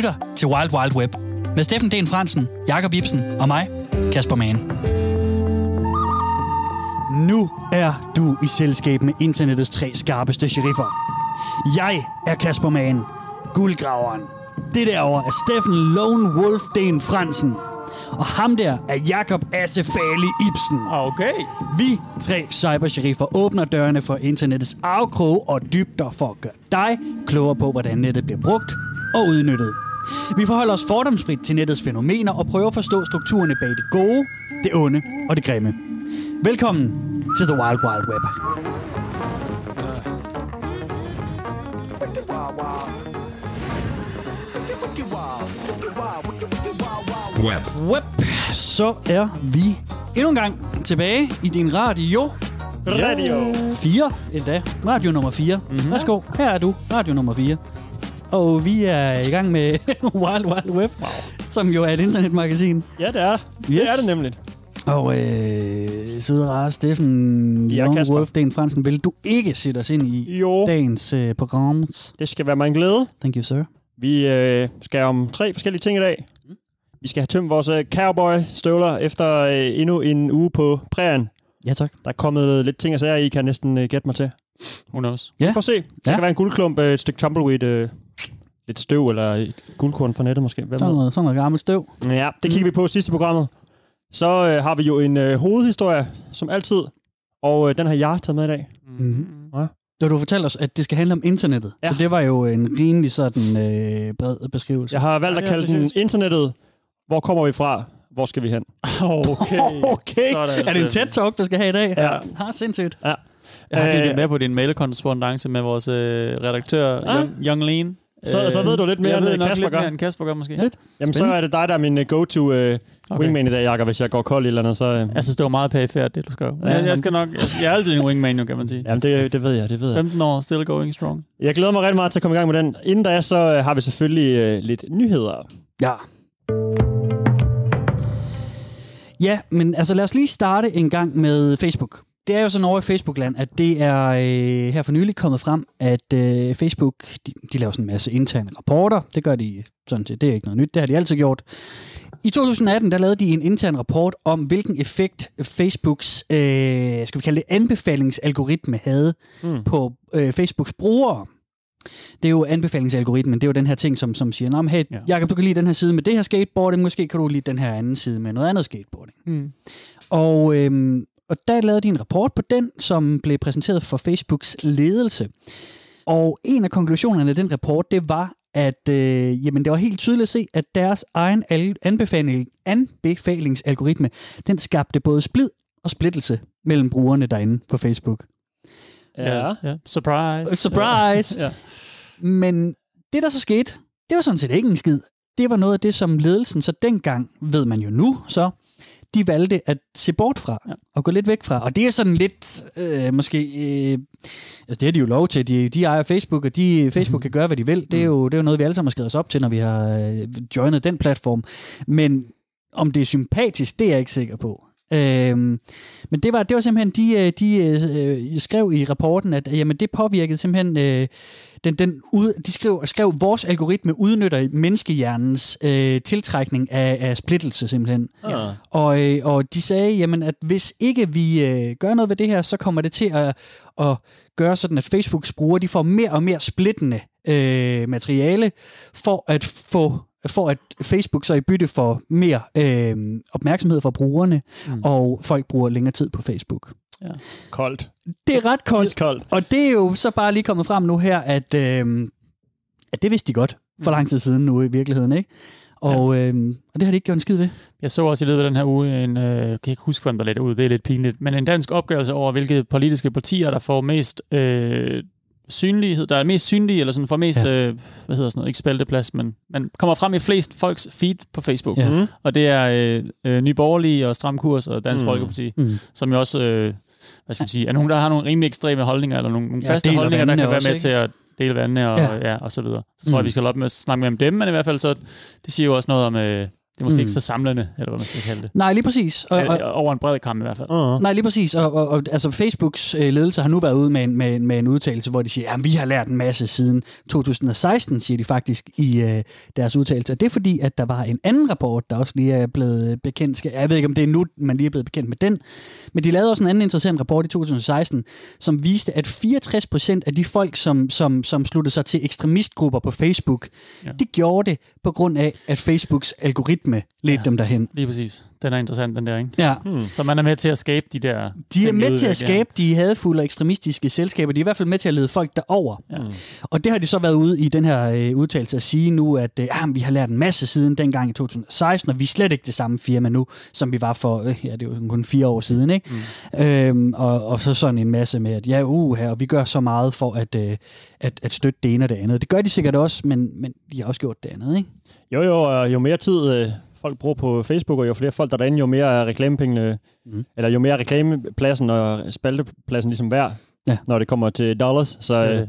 lytter til Wild Wild Web med Steffen D. Fransen, Jakob Ibsen og mig, Kasper Mann. Nu er du i selskab med internettets tre skarpeste sheriffer. Jeg er Kasper Mann, guldgraveren. Det derovre er Steffen Lone Wolf Den Fransen. Og ham der er Jakob Assefali Ibsen. Okay. Vi tre cybersheriffer åbner dørene for internettets afkrog og dybder for at gøre dig klogere på, hvordan nettet bliver brugt og udnyttet. Vi forholder os fordomsfrit til nettets fænomener og prøver at forstå strukturerne bag det gode, det onde og det grimme. Velkommen til The Wild Wild Web. Web. Web. Så er vi endnu en gang tilbage i din radio. Radio. 4 endda. Radio nummer 4. Mm-hmm. Værsgo, her er du. Radio nummer 4. Og vi er i gang med Wild Wild Web, wow. som jo er et internetmagasin. Ja, det er. Yes. Det er det nemlig. Og øh, søde rare Steffen Ja. Wolf Den Fransen, vil du ikke sætte os ind i Jo, dagens øh, program? det skal være mig en glæde. Thank you, sir. Vi øh, skal om tre forskellige ting i dag. Vi skal have tømt vores øh, cowboy-støvler efter øh, endnu en uge på prærien. Ja, tak. Der er kommet lidt ting og sager, I kan næsten øh, gætte mig til. Who knows? Ja. Vi får se. Det Ja. kan være en guldklump, øh, et stykke tumbleweed, øh, lidt støv eller et guldkorn fra nettet måske. Hvem Sådan noget, sådan noget gammelt støv. Ja, det kigger vi på sidste programmet. Så øh, har vi jo en øh, hovedhistorie, som altid. Og øh, den har jeg taget med i dag. Mhm. Ja. Da du fortalte os, at det skal handle om internettet. Ja. Så det var jo en rimelig sådan øh, bred beskrivelse. Jeg har valgt at Ja, kalde det den internettet. Hvor kommer vi fra? Hvor skal vi hen? Okay. Okay, Sådan, er det en Steffen. TED-talk, der skal have i dag? Ja. Har sindssygt. Jeg har Øh, kigget med på din mailkorrespondance med vores øh, redaktør, Ah. Young, Young Lean. Så- så ved du lidt mere, jeg end, ved øh, nok Kasper lidt gør. mere, end Kasper gør, måske. Lidt. Jamen, så er det dig, der er min uh, go-to uh, Okay. wingman i dag, Jakob, hvis jeg går kold eller andet. Så, uh, Jeg synes, det var meget perifært, det du skrev. Ja, Ja, jeg, skal nok, jeg, jeg er altid en wingman, jo, kan man sige. jamen, det, det ved jeg, det ved jeg. 15 år, still going strong. Jeg glæder mig rigtig meget til at komme i gang med den. Inden da, så uh, har vi selvfølgelig uh, lidt nyheder. Ja. Ja, men altså lad os lige starte en gang med Facebook. Det er jo sådan over i Facebook-land, at det er øh, her for nylig kommet frem, at øh, Facebook, de, de laver sådan en masse interne rapporter. Det gør de sådan set, det er ikke noget nyt, det har de altid gjort. I 2018, der lavede de en intern rapport om, hvilken effekt Facebooks, øh, skal vi kalde det, anbefalingsalgoritme havde Mm. på øh, Facebooks brugere. Det er jo anbefalingsalgoritmen, det er jo den her ting, som, som siger, hey, ja. Jacob, du kan lide den her side med det her skateboarding, måske kan du lide den her anden side med noget andet skateboarding. Mm. Og, øhm, og der lavede de en rapport på den, som blev præsenteret for Facebooks ledelse. Og en af konklusionerne af den rapport, det var, at øh, jamen, det var helt tydeligt at se, at deres egen al- anbefaling, anbefalingsalgoritme, den skabte både splid og splittelse mellem brugerne derinde på Facebook. ja. Surprise. Surprise! Ja. Men det, der så skete, det var sådan set ikke en skid. Det var noget af det, som ledelsen så dengang, ved man jo nu, så de valgte at se bort fra Ja. og gå lidt væk fra. Og det er sådan lidt, øh, måske, øh, altså det er de jo lov til. De, de ejer Facebook, og de, Facebook kan gøre, hvad de vil. Det er, jo, det er jo noget, vi alle sammen har skrevet os op til, når vi har øh, joinet den platform. Men om det er sympatisk, det er jeg ikke sikker på. Øhm, men det var, det var simpelthen, de, øh, de øh, skrev i rapporten, at jamen, det påvirkede simpelthen, øh, den, den ud, de skrev, skrev, vores algoritme udnytter menneskehjernens øh, tiltrækning af, af splittelse simpelthen. Ah. Og, øh, og de sagde, jamen, at hvis ikke vi øh, gør noget ved det her, så kommer det til at, at gøre sådan, at Facebooks brugere de får mere og mere splittende øh, materiale for at få for at Facebook så i bytte for mere øh, opmærksomhed fra brugerne, Mm. mm. og folk bruger længere tid på Facebook. Koldt. Det er ret koldt, Koldt. og det er jo så bare lige kommet frem nu her, at, øh, at det vidste de godt for lang tid siden nu i virkeligheden, ikke? Og, ja. øh, og det har de ikke gjort en skid ved. Jeg så også i løbet af den her uge en, øh, kan jeg ikke huske, hvem der lidt ud, det er lidt pinligt, men en dansk opgørelse over, hvilke politiske partier, der får mest øh, synlighed, der er mest synlige, eller sådan får mest, ja. øh, hvad hedder sådan noget, ikke spalteplads, men man kommer frem i flest folks feed på Facebook. Ja. Mm. Og det er øh, øh, Nye Borgerlige og Stram Kurs og Dansk Mm. Folkeparti, Mm. som jo også, øh, hvad skal man sige, er nogen, der har nogle rimelig ekstreme holdninger, eller nogle, nogle Ja, faste holdninger, der kan være også, med ikke? til at dele vandene og, Ja. ja. Og så videre. Så tror jeg, Mm. vi skal holde op med at snakke om dem, men i hvert fald så, det siger jo også noget om, øh, det er måske Mm. ikke så samlende, eller hvad man skal kalde det. Nej, lige præcis. Og, og, Over en bred kamp i hvert fald. Uh-huh. Nej, lige præcis. Og, og, og altså Facebooks øh, ledelse har nu været ude med en, med, en- med en udtalelse, hvor de siger, at vi har lært en masse siden 2016, siger de faktisk i øh, deres udtalelse. Og det er fordi, at der var en anden rapport, der også lige er blevet bekendt. Jeg ved ikke, om det er nu, man lige er blevet bekendt med den. Men de lavede også en anden interessant rapport i 2016, som viste, at 64 procent af de folk, som, som, som sluttede sig til ekstremistgrupper på Facebook. Ja. de gjorde det på grund af, at Facebooks algoritme ledte ja. Ja. dem derhen. Lige præcis. Den er interessant, den der, ikke? Ja. Hmm. Så man er med til at skabe de der... De er med til udvikler. at skabe de hadfulde og ekstremistiske selskaber. De er i hvert fald med til at lede folk derover. Ja. Og det har de så været ude i den her øh, udtalelse at sige nu, at øh, ah, vi har lært en masse siden dengang i 2016, og vi er slet ikke det samme firma nu, som vi var for, øh, ja, det er jo kun fire år siden, ikke? Mm. Øhm, og, og så sådan en masse med, at ja, uh, her, og vi gør så meget for at, øh, at, at støtte det ene og det andet. Det gør de sikkert også, men, men de har også gjort det andet, ikke? Jo, jo, og jo mere tid øh, folk bruger på Facebook, og jo flere folk der er derinde, jo mere er reklamepengene, Mm. eller jo mere er reklamepladsen og spaltepladsen ligesom værd, Ja. når det kommer til dollars. Så Ja. øh,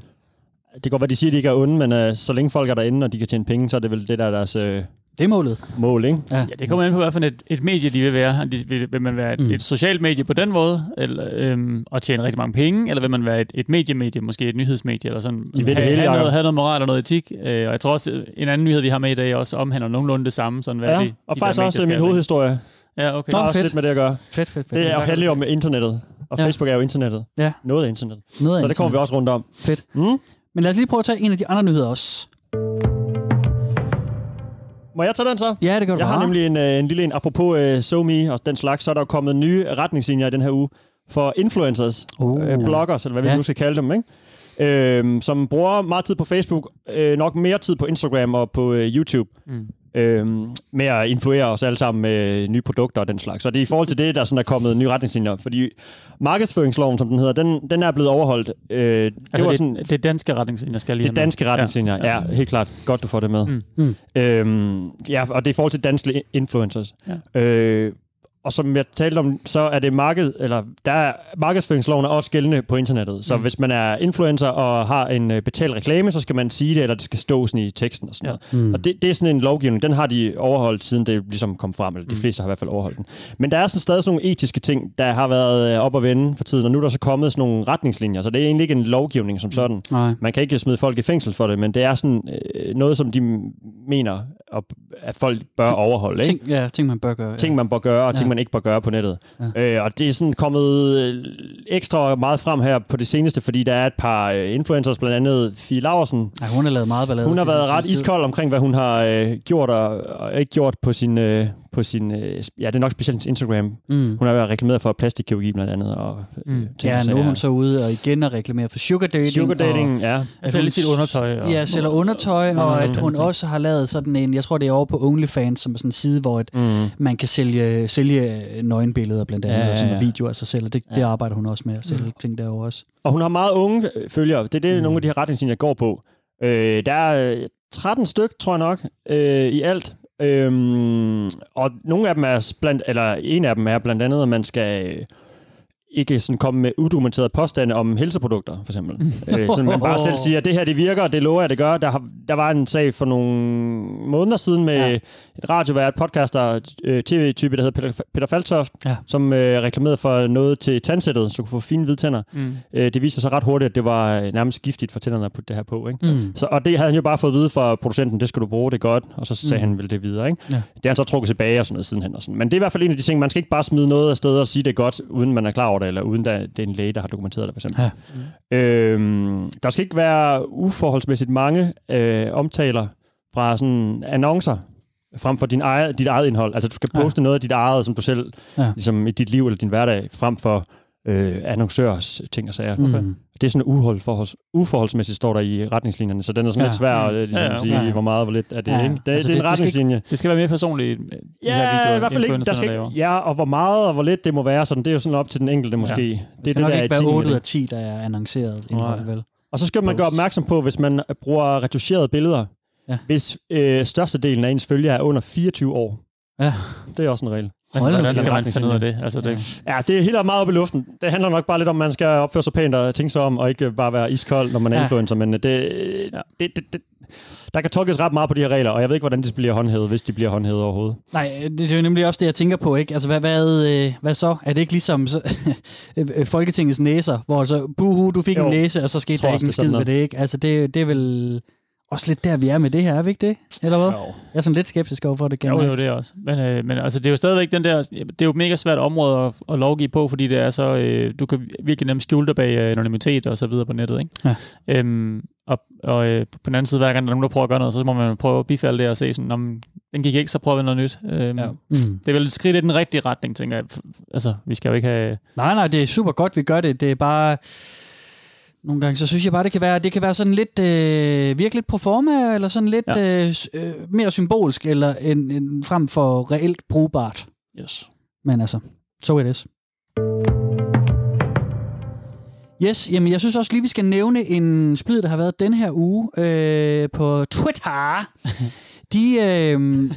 det kan godt være, de siger, at de ikke er onde, men øh, så længe folk er derinde, og de kan tjene penge, så er det vel det, der er deres øh, Det er målet. mål, ikke? Ja, det kommer an på, hvad for et, et medie de vil være. De, vil, vil man være et, Mm. mm. et socialt medie på den måde, eller, øhm, og tjene rigtig mange penge, eller vil man være et, et mediemedie, måske et nyhedsmedie, eller sådan. De vil det have, hele, have, noget, have noget moral og noget etik. Øh, og jeg tror også, en anden nyhed, vi har med i dag, også omhandler nogenlunde det samme. Sådan, hvad Ja, de, og de faktisk der også min hovedhistorie. Ja, okay. Det har Nå, også fedt. lidt med det at gøre. Fedt, fedt, fedt. Det er handler om internettet, og Ja. Facebook er jo internettet. Ja. Noget af internettet. Noget af Så det kommer vi også rundt om. Fedt. Mm? Men lad os lige prøve at tage en af de andre nyheder også. Må jeg tage den så? Ja, det gør du Jeg har bare. nemlig en, øh, en lille en, apropos uh, SoMe og den slags, så er der jo kommet nye retningslinjer i den her uge for influencers, Oh. øh, bloggers, eller hvad vi Ja. nu skal kalde dem, ikke? Øhm, som bruger meget tid på Facebook, øh, nok mere tid på Instagram og på øh, YouTube, Mm. Øhm, med at influere os alle sammen med nye produkter og den slags. Så det er i forhold til det, der sådan er kommet nye retningslinjer, fordi markedsføringsloven, som den hedder, den, den er blevet overholdt. Øh, det Altså, var det, sådan, det, danske retningslinjer skal jeg lige det danske retningslinjer, ja. ja, helt klart. Godt, du får det med. Mm. Mm. Øhm, ja, og det er i forhold til danske influencers. Ja. Øh, og som jeg talte om, så er det marked, eller der er, markedsføringsloven er også gældende på internettet. Så Mm. hvis man er influencer og har en øh, betalt reklame, så skal man sige det, eller det skal stå sådan i teksten og sådan Ja. noget. Mm. Og det, det er sådan en lovgivning, den har de overholdt, siden det ligesom kom frem, eller de Mm. fleste har i hvert fald overholdt den. Men der er sådan stadig sådan nogle etiske ting, der har været øh, op at vende for tiden, og nu er der så kommet sådan nogle retningslinjer, så det er egentlig ikke en lovgivning som sådan. Nej. Man kan ikke smide folk i fængsel for det, men det er sådan øh, noget, som de mener, op- at folk bør overholde. Ikke? Ting, ja, ting man bør gøre. ting, man bør gøre, og ting, Ja. man ikke bør gøre på nettet. Ja. Øh, og det er sådan kommet øh, ekstra meget frem her på det seneste, fordi der er et par øh, influencers, blandt andet Fie Laursen. Ja, hun har lavet meget ballade. Hun har været ret iskold omkring, hvad hun har øh, gjort og, og ikke gjort på sin, øh, på sin øh, ja, det er nok specielt Instagram. Mm. Hun har været reklameret for plastikkirurgi blandt andet. Og, øh, Mm. ting Ja, og nu er hun så ude og igen og reklamere for sugar dating. Sugar dating, ja. Og, Sælge sit undertøj. Og, Ja, sælger undertøj, Mm, og at mm, hun mm. også har lavet sådan en, jeg tror det er over på OnlyFans, som er sådan en side, hvor et, Mm. man kan sælge, sælge nøgenbilleder blandt andet, Ja, ja, ja, og sådan videoer af sig selv, og det, det Ja. arbejder hun også med at sælge ting derovre også. Og hun har meget unge øh, følgere. Det er det, Mm. mm. nogle af de her retningslinjer går på. Øh, der er øh, 13 styk, tror jeg nok, øh, i alt. Øhm, og nogle af dem er blandt, eller en af dem er blandt andet, at man skal øh, ikke sådan komme med udokumenterede påstande om helseprodukter, for eksempel. øh, så man bare selv siger, at det her det virker, og det lover jeg, det gør. Der, har, der var en sag for nogle måneder siden med Ja. et radiovært, podcaster, øh, tv-type, der hedder Peter, Peter Faltoft, Ja. som øh, reklamerede for noget til tandsættet, så du kunne få fine hvide tænder. Mm. Øh, det viser sig ret hurtigt, at det var øh, nærmest giftigt for tænderne at putte det her på. Ikke? Mm. Så, og det havde han jo bare fået at vide fra producenten, det skal du bruge, det er godt. Og så sagde mm. han vel det videre. Ikke? Ja. Det har han så trukket tilbage og sådan noget sidenhen. Og sådan. Men det er i hvert fald en af de ting, man skal ikke bare smide noget af sted og sige det er godt, uden man er klar over det, eller uden der, det er en læge, der har dokumenteret det for eksempel. Ja. Øhm, der skal ikke være uforholdsmæssigt mange øh, omtaler fra sådan annoncer, frem for din eget, dit eget indhold. Altså du skal Ja. poste noget af dit eget, som du selv, Ja. ja. ligesom i dit liv eller din hverdag, frem for øh, annoncørers ting og sager. Mm. Det er sådan uforholds, uforholdsmæssigt, står der i retningslinjerne, så den er sådan Ja. lidt svær at ligesom, Ja, ja, sige, hvor meget hvor lidt er det. Ja. Ikke? Det, Altså, det, det er det- en det skal retningslinje. Det skal være mere personligt, de Ja, her videoer, i hvert fald ikke. Der skal, laver. ja, og hvor meget og hvor lidt det må være, sådan, det er jo sådan op til den enkelte måske. Ja. Det, Det er skal nok der ikke er være etikken i 8 ud det. af 10, der er annonceret indhold, vel? Og så skal man gøre opmærksom på, hvis man bruger retuscherede billeder, Ja. hvis øh, størstedelen af ens følgere er under 24 år. Ja. Det er også en regel. Men Hold hvordan skal man finde ud af det? Altså, det Ja, det er helt meget op i luften. Det handler nok bare lidt om, at man skal opføre sig pænt og tænke sig om, og ikke bare være iskold, når man er Ja. influencer. Men det, det, det, det, der kan tolkes ret meget på de her regler, og jeg ved ikke, hvordan de bliver håndhævet, hvis de bliver håndhævet overhovedet. Nej, det, er jo nemlig også det, jeg tænker på. Ikke? Altså, hvad, hvad, øh, hvad så? Er det ikke ligesom så, Folketingets næser, hvor så, buhu, du fik Jo. en næse, og så skete der ikke en skid ved det, ikke? Altså, det, det er vel også lidt der, vi er med det her, er vi ikke det? Eller hvad? Jo. Jeg er sådan lidt skeptisk overfor det. Jo, generelt. jo, det er også. Men, øh, men altså, det er jo stadigvæk den der... Det er jo et mega svært område at, at lovgive på, fordi det er så... Øh, du kan virkelig nemt skjule dig bag øh, anonymitet og så videre på nettet, ikke? Ja. Øhm, og og øh, på den anden side, hver gang der er nogen, der prøver at gøre noget, så må man prøve at bifalde det og se sådan, om den gik ikke, så prøver vi noget nyt. Øhm, Ja. Mm. Det er vel et skridt i den rigtige retning, tænker jeg. Altså, vi skal jo ikke have... Nej, nej, det er super godt, vi gør det. Det er bare... Nogle gange, så synes jeg bare, det kan være, det kan være sådan lidt, øh, virkelig pro forma, eller sådan lidt ja. øh, øh, mere symbolsk, eller en, en, frem for reelt brugbart. Yes. Men altså, so it is. Yes, jamen jeg synes også lige, vi skal nævne en splid, der har været den her uge øh, på Twitter. De, øh,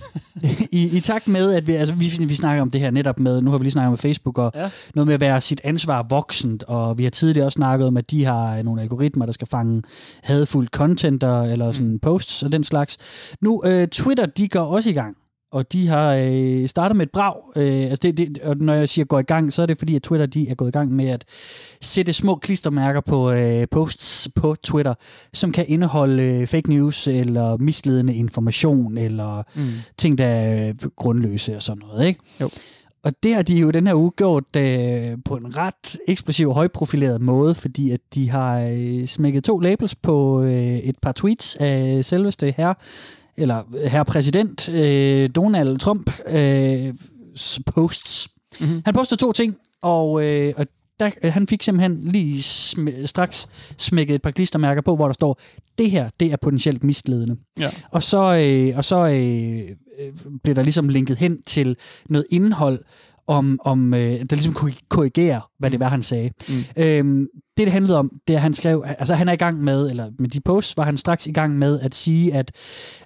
i, i takt med, at vi, altså, vi, vi snakker om det her netop med, nu har vi lige snakket om Facebook, og Ja. noget med at være sit ansvar voksent, og vi har tidligere også snakket om, at de har nogle algoritmer, der skal fange hadfuldt content, og, eller sådan mm. posts og den slags. Nu, øh, Twitter, de går også i gang og de har øh, startet med et brag. Øh, altså det, det, og når jeg siger går i gang, så er det fordi, at Twitter de er gået i gang med at sætte små klistermærker på øh, posts på Twitter, som kan indeholde øh, fake news eller misledende information eller Mm. ting, der er øh, grundløse og sådan noget. Ikke? Jo. Og det har de jo den her uge gjort øh, på en ret eksplosiv og højprofileret måde, fordi at de har øh, smækket to labels på øh, et par tweets af selveste herre, eller herre præsident øh, Donald Trump øh, posts. Mhm. Han postede to ting, og, øh, og der, øh, han fik simpelthen lige sm- straks smækket et par klistermærker på, hvor der står, det her, det er potentielt misledende. Ja. Og så, øh, og så øh, øh, blev der ligesom linket hen til noget indhold, om, om øh, der ligesom kunne korrigere, hvad det var, han sagde. Mm. Øhm, det, det handlede om, det er, han skrev, altså han er i gang med, eller med de posts, var han straks i gang med at sige, at,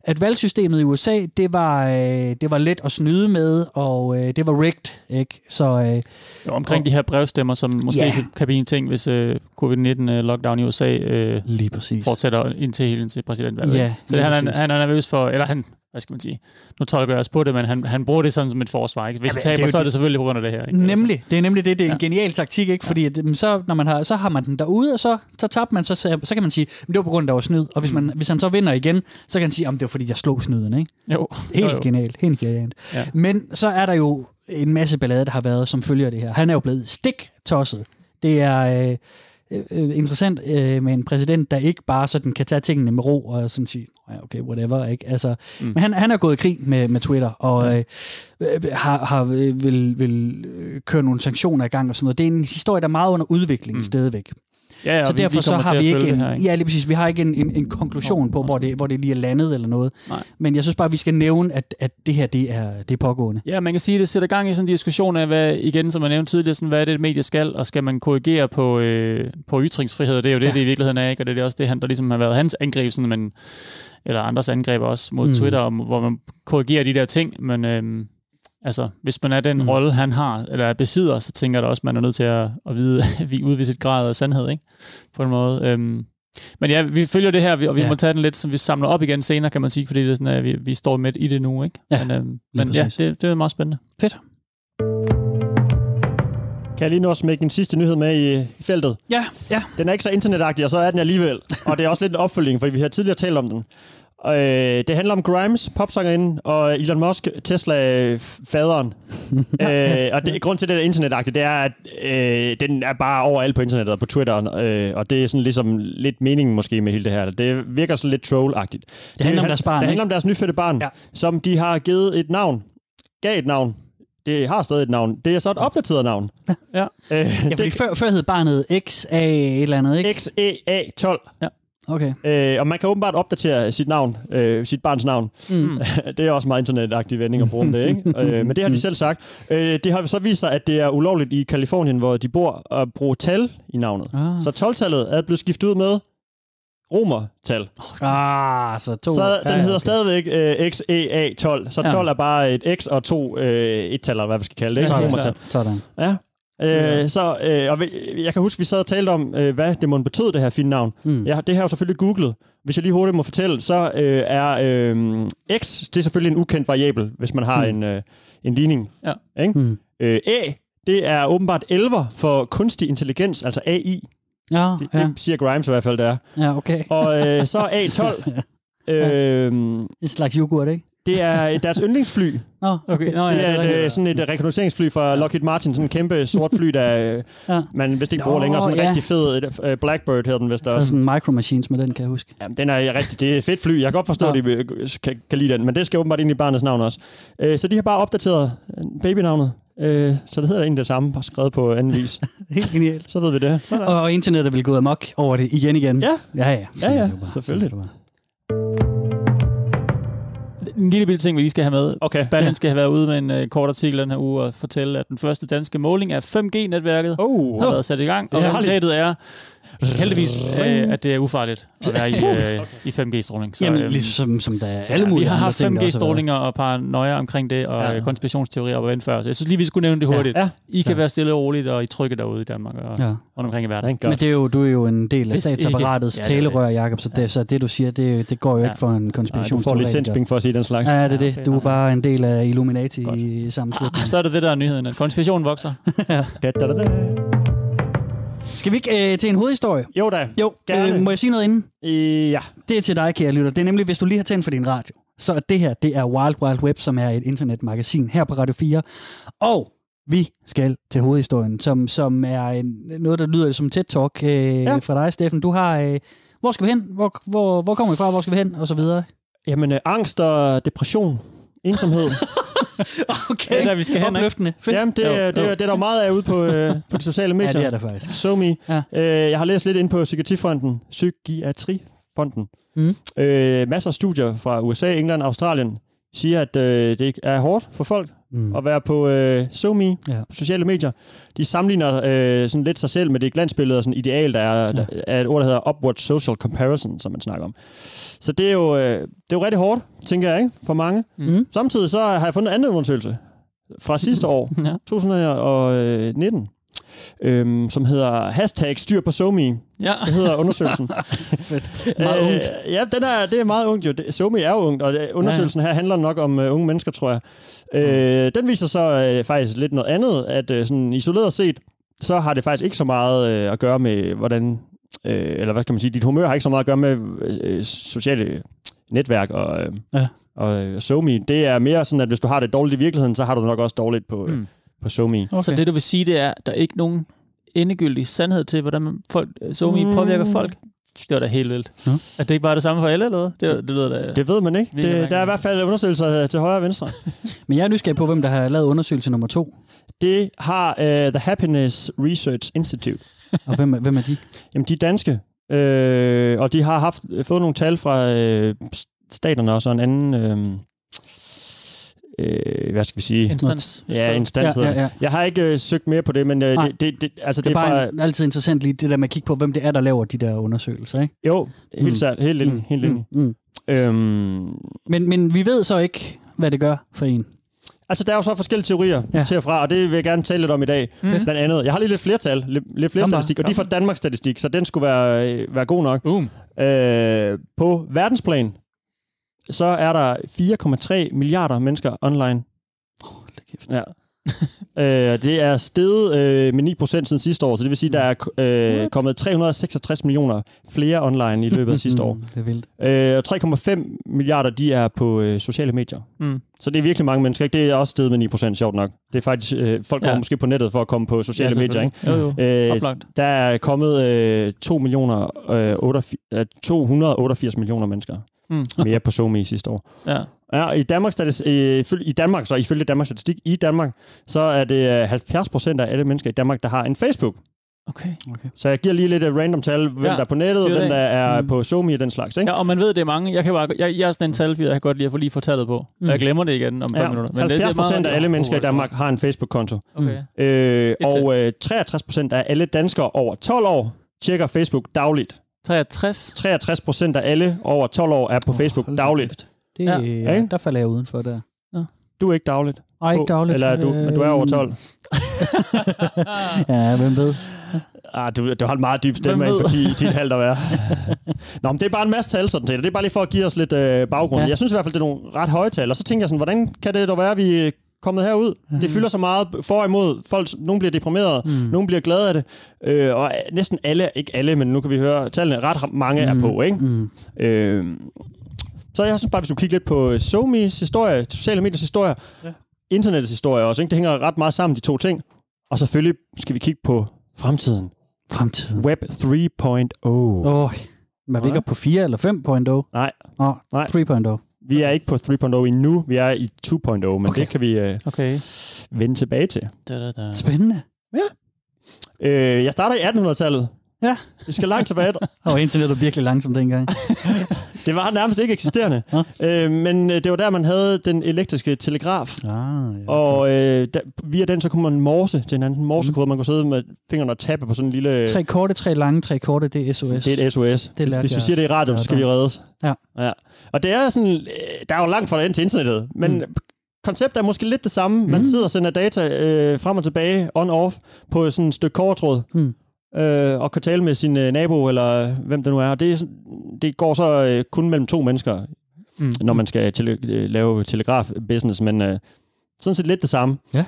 at valgsystemet i USA, det var, øh, det var let at snyde med, og øh, det var rigged, ikke? Så øh, Jo, omkring Og- de her brevstemmer, som måske yeah. kan blive en ting, hvis øh, covid-19-lockdown i USA øh, lige præcis. fortsætter indtil hele til præsidentvalget. Ja, så det, han, præcis. han er nervøs for, eller han, hvad skal man sige, nu tolker jeg også på det, men han, han bruger det sådan som et forsvar. Ikke? Hvis Jamen, han det er taber, så er det- selvfølgelig på grund af det her. Ikke? Altså, Nemlig, det er nemlig det, det er en Ja. genial taktik, ikke? Fordi at, så, når man har, så har man den derude, og så, så tabte man, så, så, kan man sige, at det var på grund af, at der var snyd. Og hvis, man, hvis han så vinder igen, så kan han sige, at det var fordi, jeg slog snyden, ikke? Jo. Helt jo, jo. genialt, helt genialt. Ja. Men så er der jo en masse ballade, der har været, som følger det her. Han er jo blevet stik-tosset. Det er øh, øh, interessant øh, med en præsident, der ikke bare sådan kan tage tingene med ro og sådan sige, "Nå ja, okay, whatever. Ikke? Altså, Mm. Men han, han er gået i krig med, med Twitter, og øh, øh, har, har øh, vil, vil øh, køre nogle sanktioner i gang og sådan noget. Det er en historie, der er meget under udvikling mm. stadigvæk. Ja, ja, så vi, derfor vi så har vi at ikke en, her, ikke? ja, lige præcis, vi har ikke en, en, en konklusion Nå, på, hvor det, hvor det lige er landet eller noget. Nej. Men jeg synes bare, vi skal nævne, at, at det her, det er, det er pågående. Ja, man kan sige, at det sætter gang i sådan en diskussion af, hvad, igen, som jeg nævnte tidligere, sådan, hvad er det, et medie skal, og skal man korrigere på, øh, på ytringsfrihed? Det er jo det, Ja. det i virkeligheden er, ikke? og det er også det, han, der ligesom har været hans angreb, sådan, men, eller andres angreb også mod Mm. Twitter, om, hvor man korrigerer de der ting, men øhm, altså, hvis man er den Mm. rolle, han har, eller er besidder, så tænker jeg da også, man er nødt til at, at vide, vi udvise et grad af sandhed, ikke? På en måde. Øhm, men ja, vi følger det her, og vi Ja. må tage den lidt, så vi samler op igen senere, kan man sige, fordi det er sådan, at vi, vi står midt i det nu, ikke? Ja, men øhm, men ja, det, det er meget spændende. Fedt. Kan jeg lige nu også smække en sidste nyhed med i, i feltet? Ja, ja. Den er ikke så internetagtig, og så er den alligevel. og det er også lidt en opfølging, fordi vi har tidligere talt om den. Og, øh, det handler om Grimes, popsangerinden, og Elon Musk, Tesla-faderen. øh, og det, grund til, det er internetagtigt, det er, at øh, den er bare overalt på internettet og på Twitter. Øh, og det er sådan ligesom lidt meningen måske med hele det her. Det virker sådan lidt troll-agtigt. Det handler om deres barn, Det ikke? handler om deres nyfødte barn, Ja. ja. som de har givet et navn. Gav et navn. Det har stadig et navn. Det er så et opdateret navn. Ja. Øh, Ja, fordi før, før hed barnet XA et eller andet, ikke? XEA12. Okay. Øh, og man kan åbenbart opdatere sit navn, øh, sit barns navn. Mm. det er også meget internetagtig vending at bruge om det, ikke? øh, men det har de selv sagt. Øh, det har så vist sig, at det er ulovligt i Kalifornien, hvor de bor, at bruge tal i navnet. Ah. Så 12-tallet er blevet skiftet ud med romertal. Ah, så to. Så den ja, ja, hedder okay. stadigvæk øh, XEA12. Så Ja. 12 er bare et X og to øh, et-taller, hvad vi skal kalde det, ikke? Sådan. Romertal. Sådan. Ja. Øh, så, øh, og jeg kan huske, vi sad og talte om, øh, hvad det må betød, det her fine navn. Mm. Ja, det har jeg jo selvfølgelig googlet. Hvis jeg lige hurtigt må fortælle, så øh, er øh, x, det er selvfølgelig en ukendt variabel, hvis man har Mm. en, øh, en ligning. Ja. Ikke? Mm. Øh, A, det er åbenbart 11 for kunstig intelligens, altså AI. Ja, Det, ja, det siger Grimes i hvert fald, det er. ja, okay. Og øh, så er A12, øh, En slags yoghurt, ikke? Det er deres yndlingsfly. Nå, okay. Okay, nå, ja, det er et, rigtigt. øh, sådan et øh, rekognosceringsfly fra Lockheed Martin, sådan en kæmpe sort fly, der øh, Ja. man vist ikke Nå, bruger længere. Sådan en ja. rigtig fed øh, Blackbird hedder den vist Der er også. sådan Micro Machines med den, kan jeg huske. Jamen, den er rigtig, det er et fedt fly. Jeg kan godt forstå, Nå. at de kan, kan lide den, men det skal åbenbart ind i barnets navn også. Øh, så de har bare opdateret babynavnet, øh, så det hedder egentlig det samme, bare skrevet på anden vis. Helt genialt. så ved vi det. Sådan. Og internettet vil gå amok over det igen igen. Ja, Ja, ja. Sådan ja, er det bare. selvfølgelig. Er det. En lille bitte ting, vi lige skal have med. okay. Berlin skal have været ude med en uh, kort artikel den her uge og fortælle, at den første danske måling af 5G-netværket Oh, har været sat i gang, og resultatet er heldigvis, øh, at det er ufarligt at være i, øh, i 5G-stråling. Så, Jamen, øhm, ligesom som der er alle vi mulige haft der også har været. 5G-strålinger og paranoia omkring det, og Ja. ja. konspirationsteorier og hvad før. Så jeg synes lige, vi skulle nævne det hurtigt. Ja, I kan Ja. være stille og roligt, og I trygge derude i Danmark og Ja. rundt omkring i verden. Men det er jo, du er jo en del af Hvis ikke- statsapparatets Ja, det er det. talerør, Jacob, så det, så det du siger, det, det går jo Ja. ikke for en Nej, du får licenspenge for at sige den slags. Ja, det er det. okay, Du er bare en del af Illuminati Godt. i sammenslutningen. Så er det det, der er nyheden. at Konspirationen vokser. Da. Skal vi ikke øh, til en hovedhistorie? Jo da. Jo, Gerne. øh, må jeg sige noget inden? Øh, ja. Det er til dig, kære lytter. Det er nemlig, hvis du lige har tændt for din radio. Så er det her, det er Wild Wild Web, som er et internetmagasin her på Radio 4. Og vi skal til hovedhistorien, som, som er en, noget, der lyder som TED-talk øh, Ja. ja. fra dig, Steffen. Du har... Øh, hvor skal vi hen? Hvor, hvor, hvor kommer vi fra? Hvor skal vi hen? Og så videre. Jamen, øh, angst og depression, ensomhed. Okay, Det er der, vi skal hen? Opløftende. Fedt. Jamen, det, Jo, er- det, er- jo. det er der jo meget af ude på, øh, på de sociale Ja, medier. det er der faktisk. So me. Ja. Øh, jeg har læst lidt ind på Psykiatrifonden, Psykiatrifonden. Mm. Øh, masser af studier fra USA, England og Australien siger, at øh, det er hårdt for folk Mm. at være på øh, SoMe, Ja. sociale medier. De sammenligner øh, sådan lidt sig selv med det glansbillede og sådan ideal, der er, der er et ord, der hedder upward social comparison, som man snakker om. Så det er jo, øh, det er jo rigtig hårdt, tænker jeg, ikke? for mange. Mm. Samtidig så har jeg fundet en anden undersøgelse fra sidste år, Ja. 2019, øhm, som hedder hashtag styr på SoMe. Ja. Det hedder undersøgelsen. Meget ungt. Øh, ja, den er, det er meget ungt jo. SoMe er jo ungt, og undersøgelsen her handler nok om uh, unge mennesker, tror jeg. Øh, den viser så uh, faktisk lidt noget andet, at uh, sådan isoleret set, så har det faktisk ikke så meget uh, at gøre med, hvordan, uh, eller hvad kan man sige, dit humør har ikke så meget at gøre med uh, sociale netværk og, uh, Ja. og uh, SoMe. Det er mere sådan, at hvis du har det dårligt i virkeligheden, så har du det nok også dårligt på, uh, Mm. På SoMe. Okay. Så det, du vil sige, det er, at der er ikke nogen endegyldig sandhed til, hvordan man folk, SoMe Mm. påvirker folk. Det var da helt vildt. Ja. Er det ikke bare det samme for alle, eller hvad? Det, det lyder da... Det ved man ikke. Det, der er i hvert fald undersøgelser til højre og venstre. Men jeg er nysgerrig på, hvem der har lavet undersøgelse nummer to. Det har uh, The Happiness Research Institute. Og hvem, er- hvem er de? Jamen, de er danske, øh, og de har haft fået nogle tal fra øh, staterne og så en anden, øh, øh, hvad skal vi sige? Instans. Ja, instans Ja, ja, ja. Jeg har ikke øh, søgt mere på det, men øh, Nej. det, det, det, altså, Det er det er fra... bare en, altid interessant lige det der med at kigge på, hvem det er, der laver de der undersøgelser, ikke? Jo, helt, Mm. mm. helt, helt, helt mm, enig. mm. Øhm, Men, men vi ved så ikke, hvad det gør for en. altså, der er jo så forskellige teorier Ja. til og fra, og det vil jeg gerne tale lidt om i dag. Mm. Blandt andet. Jeg har lige lidt flertal, lidt, lidt flere statistik, og de er fra Danmarks statistik, så den skulle være, øh, være god nok. Boom. Øh, på verdensplan, så er der 4,3 milliarder mennesker online. Hold da kæft. Ja. øh, det er steget øh, med 9% siden sidste år, så det vil sige, at der er øh, kommet 366 millioner flere online i løbet af sidste år. Mm, det er vildt. Øh, og 3,5 milliarder, de er på øh, sociale medier. Mm. Så det er virkelig mange mennesker. Ikke? Det er også steget med 9%, sjovt nok. Det er faktisk, øh, folk går Ja. måske på nettet for at komme på sociale Ja, medier. Ikke? Jo, jo. Øh, Oplagt. der er kommet øh, 2 millioner, øh, 88, øh, 288 millioner mennesker Mm. mere på SoMe sidste år. Ja. Ja, i Danmark, statis, øh, ifølge- i Danmark, så ifølge Danmarks statistik, i Danmark, så er det øh, 70 procent af alle mennesker i Danmark, der har en Facebook. Okay. Okay. Så jeg giver lige lidt et random tal, hvem Ja, der er på nettet, hvem der er Mm. på SoMe og den slags. Ikke? Ja, og man ved, det er mange. Jeg, kan bare, jeg, jeg er sådan en talfyr, jeg kan godt lide at få lige få tallet på. Mm. Jeg glemmer det igen om 5 Ja, minutter. Men 70 procent af alle Oh, mennesker i. Danmark har en Facebook-konto. Okay. Øh, og øh, 63 procent af alle danskere over 12 år tjekker Facebook dagligt. 63. 63 procent af alle over 12 år er på Facebook Hold da dagligt. Det, Ja. ja. Ja, der falder jeg udenfor der. Du er ikke dagligt. Ej, ikke dagligt. Eller er du, men du er over 12. ja, hvem ved. Ah, du, du har en meget dyb stemme ved? på 10, 10 halvt at være. Nå, men det er bare en masse tal sådan set. Det er bare lige for at give os lidt øh, baggrund. Ja. Ja. Jeg synes i hvert fald, det er nogle ret høje tal. Og så tænker jeg sådan, hvordan kan det dog være, at vi er kommet herud? Mm. Det fylder så meget for og imod. Folk, nogle bliver deprimerede, mm. nogle bliver glade af det. Øh, og næsten alle, ikke alle, men nu kan vi høre tallene, ret mange mm. er på, ikke? Mm. Øh, så jeg synes bare, vi skulle kigge lidt på SoMe's historie, sociale mediers historie, ja. internettets historie også. Ikke? Det hænger ret meget sammen, de to ting. Og selvfølgelig skal vi kigge på fremtiden. Fremtiden. Web 3.0. Oh. Åh, oh, er vi ikke oppe på 4 eller 5.0? Nej, Åh, Nej. 3.0. vi er ikke på 3.0 endnu. Vi er i 2.0, men okay. Det kan vi øh, Okay. vende tilbage til. Da, da, da. Spændende. Øh, jeg starter i 1800-tallet. Ja. Vi skal langt tilbage. Og internettet var virkelig langsomt dengang. Det var nærmest ikke eksisterende. øh, men øh, det var der, man havde den elektriske telegraf. Ah, ja. Og øh, der, via den, så kunne man morse til hinanden. Morsekode, man kunne sidde med fingrene og tappe på sådan en lille... Tre korte, tre lange, tre korte, det er SOS. Det er et SOS. Det Hvis vi siger det i radio, så skal vi reddes. Ja. ja. Og det er sådan... øh, Der er jo langt fra den til internettet, men Mm. mm. konceptet er måske lidt det samme. Man Mm. sidder og sender data øh, frem og tilbage, on-off, på sådan et stykke kortråd. Mm. Øh, og kan tale med sin øh, nabo, eller hvem det nu er. Og det, det går så øh, kun mellem to mennesker, Mm. når man skal tele- øh, lave telegraf-business, men øh, sådan set lidt det samme. Ja.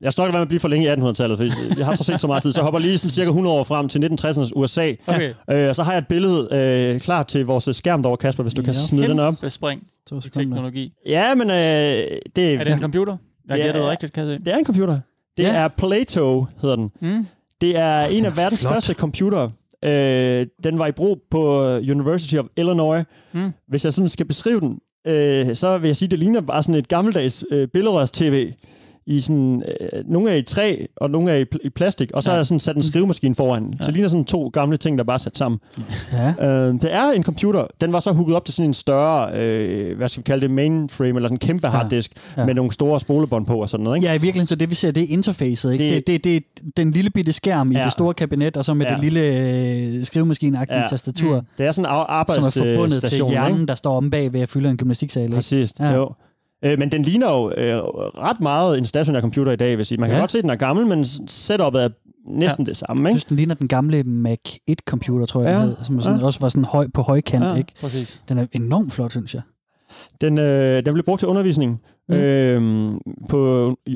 Jeg skal nok være med at blive for længe i 1800-tallet, for jeg har så set så meget tid, så jeg hopper lige sådan cirka 100 år frem til 1960'ernes USA. Okay. Øh, og så har jeg et billede øh, klar til vores skærm derovre, Kasper, hvis du kan Ja. smide den op. Spring i teknologi. Ja, men øh, det, Er det en computer? Jeg Det gættede er- rigtigt, kan jeg se. det er en computer. Det Ja. er Plato, hedder den. Mm. Det er en den af er verdens flot. første computere. Øh, den var i brug på University of Illinois. Mm. Hvis jeg sådan skal beskrive den, øh, så vil jeg sige, at det ligner bare sådan et gammeldags øh, billedrørs-tv. I sådan, øh, nogle er i træ, og nogle er i, pl- i plastik, og så Ja. er der sådan sat en skrivemaskine foran. Ja. Så det ligner sådan to gamle ting, der bare er sat sammen. Ja. Øh, det er en computer. Den var så hooket op til sådan en større, øh, hvad skal vi kalde det, mainframe, eller sådan en kæmpe harddisk, Ja. ja. med nogle store spolebånd på og sådan noget. Ikke? Ja, i virkeligheden, så det vi ser, det er interfacet, ikke? Det, Det- det, det, den lille bitte skærm i Ja. det store kabinet, og så med Ja. det lille øh, skrivemaskineagtige Ja. tastatur, Mm. Det er sådan en ar- som er forbundet til arbejdsstation. hjernen, der står om bag ved at fylde en gymnastiksal. Ikke? Præcis, ja. jo. Øh, men den ligner jo øh, ret meget en stationær computer i dag, vil jeg sige. Man kan Ja. godt se, at den er gammel, men setupet er næsten ja. det samme, Jeg ikke? synes, den ligner den gamle Mac 1-computer, tror jeg, Ja. hed, som sådan, Ja. også var sådan høj på højkant. Ja. Ikke? Præcis. Den er enormt flot, synes jeg. Den, øh, den blev brugt til undervisning mm. øh, på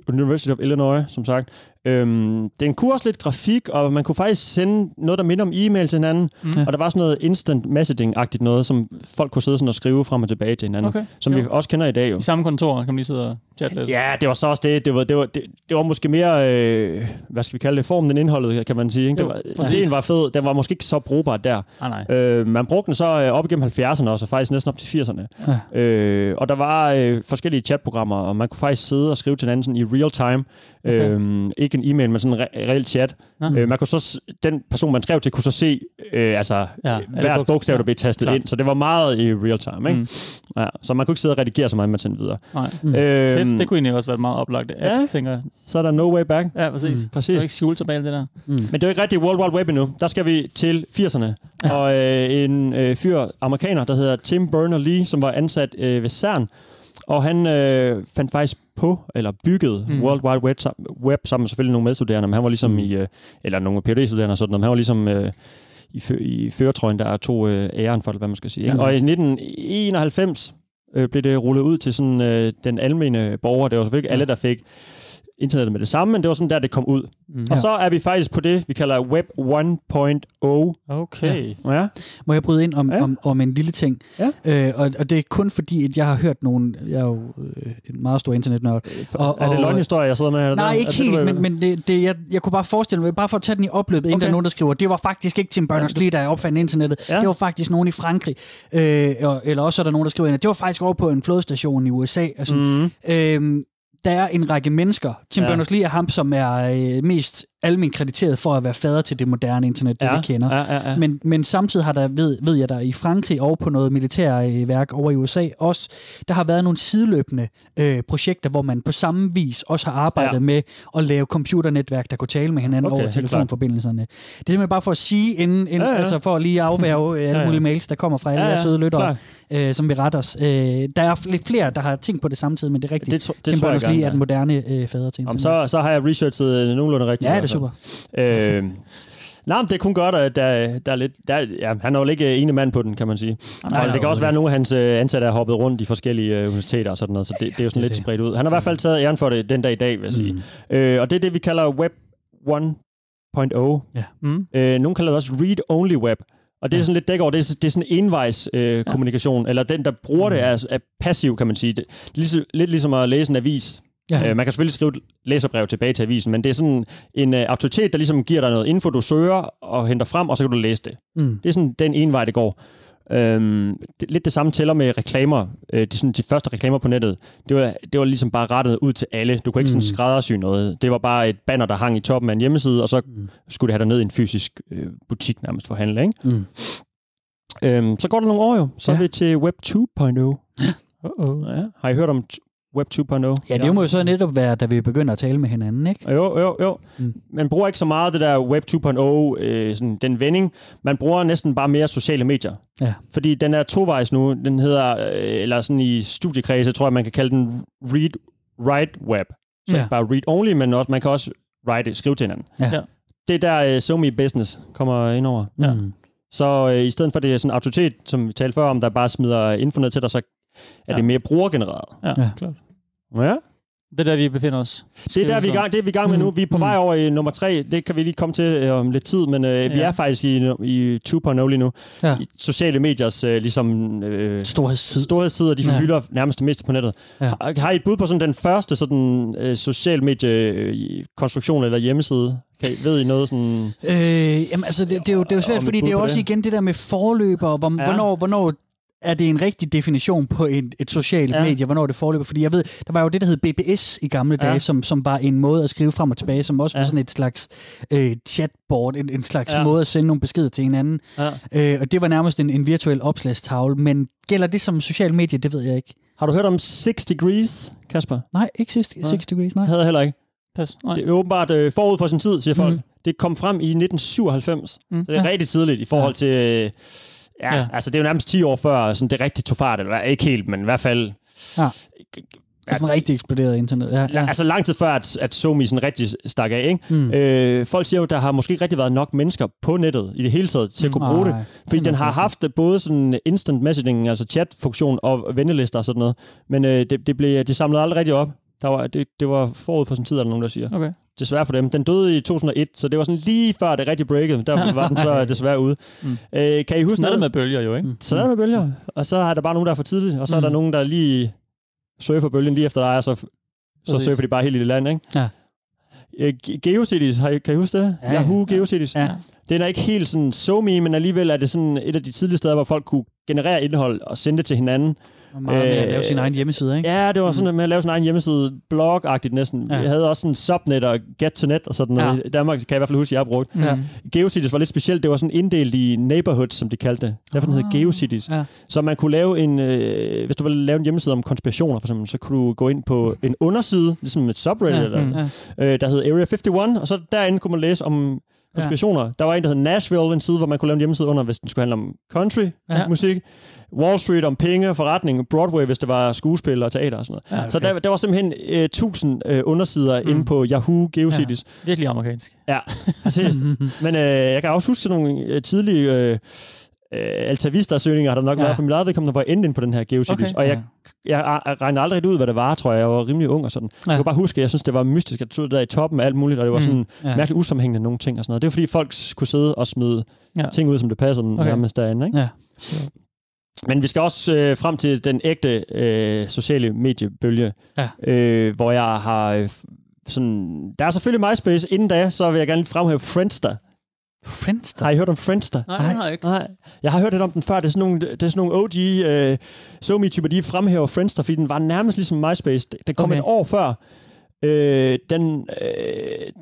University of Illinois, som sagt. Øh, den kunne også lidt grafik, og man kunne faktisk sende noget, der minder om e-mail til hinanden. Mm. Og der var sådan noget instant messaging-agtigt noget, som folk kunne sidde sådan og skrive frem og tilbage til hinanden. Okay. Som Jo. vi også kender i dag jo. I samme kontor kan man lige sidde og chatte lidt. Ja, det var så også det. Det var, det var, det, det var måske mere, øh, hvad skal vi kalde det, formen end indholdet, kan man sige. Ikke? Jo, Det var, ideen var fed. Den var måske ikke så brugbar der. Ah, nej. Øh, man brugte den så øh, op igennem 70'erne også, og faktisk næsten op til 80'erne. Ja. Øh, og der var øh, forskellige chatprogrammer, og man kunne faktisk sidde og skrive til hinanden sådan i real time. Okay. Øh, ikke en e-mail, men sådan en re- reelt chat. Øh, man kunne så, den person, man skrev til, kunne så se øh, altså, Ja, hvert bogstav, der blev tastet Klart. ind. Så det var meget i real time. Ikke? Mm. Ja, så man kunne ikke sidde og redigere så meget, man sendte videre. Nej. Mm. Øh, Fedt. Det kunne egentlig også være et meget oplagt Ja. tænker jeg. Så er der no way back. Ja, præcis. Mm. Præcis. Det er ikke skjult tilbage det der. Mm. Men det er jo ikke rigtig World Wide Web endnu. Der skal vi til 80'erne. Ja. Ja. Og øh, en øh, fyr, amerikaner, der hedder Tim Berners-Lee, som var ansat øh, ved CERN. Og han øh, fandt faktisk på, eller byggede Mm. mm. World Wide Web, Web sammen med selvfølgelig nogle medstuderende, men han var ligesom Mm. mm. i, øh, eller nogle PhD-studerende og sådan noget, men han var ligesom øh, i, fø- i føretrøjen, der er to øh, æren for det, hvad man skal sige. Ja. Og i 1991 øh, blev det rullet ud til sådan øh, den almene borger. Det var selvfølgelig ikke alle, der fik internettet med det samme, men det var sådan der, det kom ud. Mm. Og så er vi faktisk på det, vi kalder Web 1.0. Okay. Ja. Må jeg bryde ind om, ja. Ja. om, om en lille ting? Ja. Øh, og, og det er kun fordi, at jeg har hørt nogle... Jeg er jo øh, en meget stor internetnørd. Og- er det og- løgnhistorie, jeg sidder med? Nej, ikke det, helt, du- men, men det, det, jeg, jeg kunne bare forestille mig, bare for at tage den i opløbet, inden Okay. der er nogen, der skriver, det var faktisk ikke Tim Berners-Lee, der opfandt internettet. Ja. Det var faktisk nogen i Frankrig. Øh, og- eller også er der nogen, der skriver, det var faktisk over på en flodstation i USA. Altså, Mm. Øhm, der er en række mennesker. Tim ja. Berners-Lee er ham, som er øh, mest almen krediteret for at være fader til det moderne internet, det Ja, vi kender. ja, ja, ja. Men, men samtidig har der, ved, ved jeg der i Frankrig og på noget militærværk over i USA også, der har været nogle sideløbende øh, projekter, hvor man på samme vis også har arbejdet Ja. med at lave computernetværk, der kunne tale med hinanden Okay, over telefonforbindelserne. Det er simpelthen bare for at sige, inden, inden Ja, ja, altså for at lige afværge øh, alle Ja, ja, ja. mulige mails, der kommer fra alle Ja, ja, søde lyttere, øh, som vil rette os. Øh, der er lidt flere, der har tænkt på det samtidig, men det er rigtigt. Det, tro- det Tim Berners-Lee er den moderne øh, fader til internet. så, så har jeg researchet øh, nogenlunde rigtigt. Ja, det er super. Øh, nej, men det er kun godt, at der, der er lidt... Der, ja, han er jo ikke øh, ene mand på den, kan man sige. nej, og det kan også være, at nogle af hans øh, ansatte er hoppet rundt i forskellige øh, universiteter og sådan noget, så det, det er jo sådan det lidt det. spredt ud. Han har i hvert fald taget æren for det den dag i dag, vil jeg sige. Mm. Øh, og det er det, vi kalder Web 1.0. Ja. Mm. Øh, nogle kalder det også read-only web. Og det er Ja. sådan lidt dækker over, det er, det er sådan envejs øh, kommunikation, eller den, der bruger det, er, er passiv, kan man sige. Det, det er ligesom, lidt ligesom at læse en avis. Ja. Øh, man kan selvfølgelig skrive et læserbrev tilbage til avisen, men det er sådan en øh, autoritet, der ligesom giver dig noget info, du søger og henter frem, og så kan du læse det. Mm. Det er sådan den ene vej, det går. Øhm, det, lidt det samme tæller med reklamer. Øh, de, sådan, de første reklamer på nettet, det var, det var ligesom bare rettet ud til alle. Du kunne ikke sådan Mm. skræddersy noget. Det var bare et banner, der hang i toppen af en hjemmeside, og så Mm. skulle det have dig ned i en fysisk øh, butik nærmest for handle. Ikke? Mm. Øhm, så går der nogle år jo. Så ja. er Ja. vi til Web 2.0. Uh-oh. Ja. Har I hørt om Web 2.0? Ja, det må jo så netop være, da vi begynder at tale med hinanden, ikke? Jo, jo, jo. Mm. Man bruger ikke så meget det der Web 2.0, øh, sådan, den vending. Man bruger næsten bare mere sociale medier. Ja. Fordi den er tovejs nu. Den hedder, øh, eller sådan i studiekredse, tror jeg, man kan kalde den read, write web. Så ja. Bare read only, men også, man kan også write, skrive til hinanden. Ja. Ja. Det er der uh, SoMe Business kommer ind over. Ja. Mm. Så øh, i stedet for det er sådan en autoritet, som vi talte før om, der bare smider info ned til dig, så er Ja. det mere brugergenereret. Ja, Ja. klart. Ja. Det er der, vi befinder os. Det er der, vi er i gang, det er vi i gang med nu. Vi er på Mm. vej over i nummer tre. Det kan vi lige komme til øh, om lidt tid, men øh, vi Ja. er faktisk i, i 2.0 lige nu. Ja. I sociale mediers øh, ligesom, øh, Storhedstid. storhedssider, de Ja. fylder nærmest det meste på nettet. Ja. Har, har I et bud på sådan den første sådan, øh, social medie øh, konstruktion eller hjemmeside? Kan I, ved I noget sådan... Øh, jamen, altså, det, det, er jo, det er jo svært, fordi det er jo også det? igen det der med forløber, og hvor, ja. hvornår, hvornår er det en rigtig definition på et, et socialt Ja. ja. medie, hvornår det forløber? Fordi jeg ved, der var jo det, der hed BBS i gamle Ja. dage, som, som var en måde at skrive frem og tilbage, som også ja. Ja. var sådan et slags øh, chatboard, en, en slags Ja. ja. måde at sende nogle beskeder til hinanden. Ja. Øh, og det var nærmest en, en virtuel opslagstavle, men gælder det som social medie, det ved jeg ikke. Har du hørt om 6 Degrees, Kasper? Nej, ikke 6, Nej. 6 degrees, nej. Havde jeg heller ikke. Pas. Nej. Det er åbenbart øh, forud for sin tid, siger folk. Mm. Det kom frem i 1997. Mm. Det er Ja. rigtig tidligt i forhold til... Øh, ja, Ja. ja, altså det er jo nærmest 10 år før, sådan det rigtig tog fart. Eller ikke helt, men i hvert fald... Ja. Altså en rigtig eksploderet internet. Ja, Ja. ja. Altså lang tid før, at, at Somi sådan rigtig stak af. Ikke? Mm. Øh, folk siger jo, at der har måske ikke rigtig været nok mennesker på nettet i det hele taget til at kunne bruge det. Nej, Fordi den har 100%. haft både sådan instant messaging, altså chat-funktion og vennelister og sådan noget. Men øh, det, det, blev, det samlede aldrig rigtig op. Der var, det, det var forud for sin tid, er der nogen, der siger. Okay. Desværre for dem. Den døde i 2001, så det var sådan lige før det rigtig breakede. Der var den så desværre ude. Mm. Øh, kan I huske Sådan er det noget? med bølger jo, ikke? Så er der med bølger. Og så er der bare nogen, der er for tidligt, og så er der Mm. nogen, der lige surfer bølgen lige efter dig, og så, så Præcis. surfer de bare helt i det land, ikke? Ja. Øh, Ge- GeoCities, har I, kan I huske det? Ja, ja. Yahoo GeoCities. Ja. Den er ikke helt sådan so me, men alligevel er det sådan et af de tidlige steder, hvor folk kunne generere indhold og sende det til hinanden. Og meget med at lave sin Øh, egen hjemmeside, ikke? Ja, det var sådan med at lave sin egen hjemmeside, blog-agtigt næsten. Ja. Vi havde også sådan subnet og get to net og sådan noget. I Danmark kan jeg i hvert fald huske, at jeg har brugt. Mm. Ja. GeoCities var lidt specielt. Det var sådan inddelt i neighborhoods, som de kaldte det. Derfor den hed Ah. GeoCities. Ja. Så man kunne lave en, øh, hvis du ville lave en hjemmeside om konspirationer for eksempel, så kunne du gå ind på en underside, ligesom et subreddit, Ja, eller, mm. ja. øh, der hed Area 51, og så derinde kunne man læse om konspirationer. Ja. Der var en, der hed Nashville, en side, hvor man kunne lave en hjemmeside under, hvis den skulle handle om country, Ja. ja. musik. Wall Street om penge, forretning, Broadway, hvis det var skuespil og teater og sådan noget. Ja, Okay. Så der, der var simpelthen øh, 1000 øh, undersider mm. inde på Yahoo GeoCities. Virkelig amerikansk. Ja, præcis. Men øh, jeg kan også huske sådan nogle øh, tidlige øh, øh, Altavista-søgninger, har der nok Ja. ja. været for mit eget vedkommende, hvor jeg endte ind på den her GeoCities. Okay. Og jeg, jeg, jeg regnede aldrig ud, hvad det var, tror jeg. Jeg var rimelig ung og sådan. Ja. Ja. Jeg kunne bare huske, at jeg synes, det var mystisk, at det stod der i toppen af alt muligt, og det var Mm. sådan Ja. ja. mærkeligt usammenhængende nogle ting og sådan noget. Det var fordi, folk kunne sidde og smide Ja. ja. ting ud, som det passede Okay. nærmest derinde. Ikke? Ja. Men vi skal også øh, frem til den ægte øh, sociale mediebølge, Ja. øh, hvor jeg har... Øh, sådan, der er selvfølgelig MySpace. Inden da, så vil jeg gerne lige fremhæve Friendster. Friendster? Har I hørt om Friendster? Nej, det har jeg ikke. Nej, jeg har hørt lidt om den før. Det er sådan nogle, det er sådan nogle OG øh, SoMe-typer, de fremhæver Friendster, fordi den var nærmest ligesom MySpace. Den kom Okay. okay. et år før. Øh, den, øh,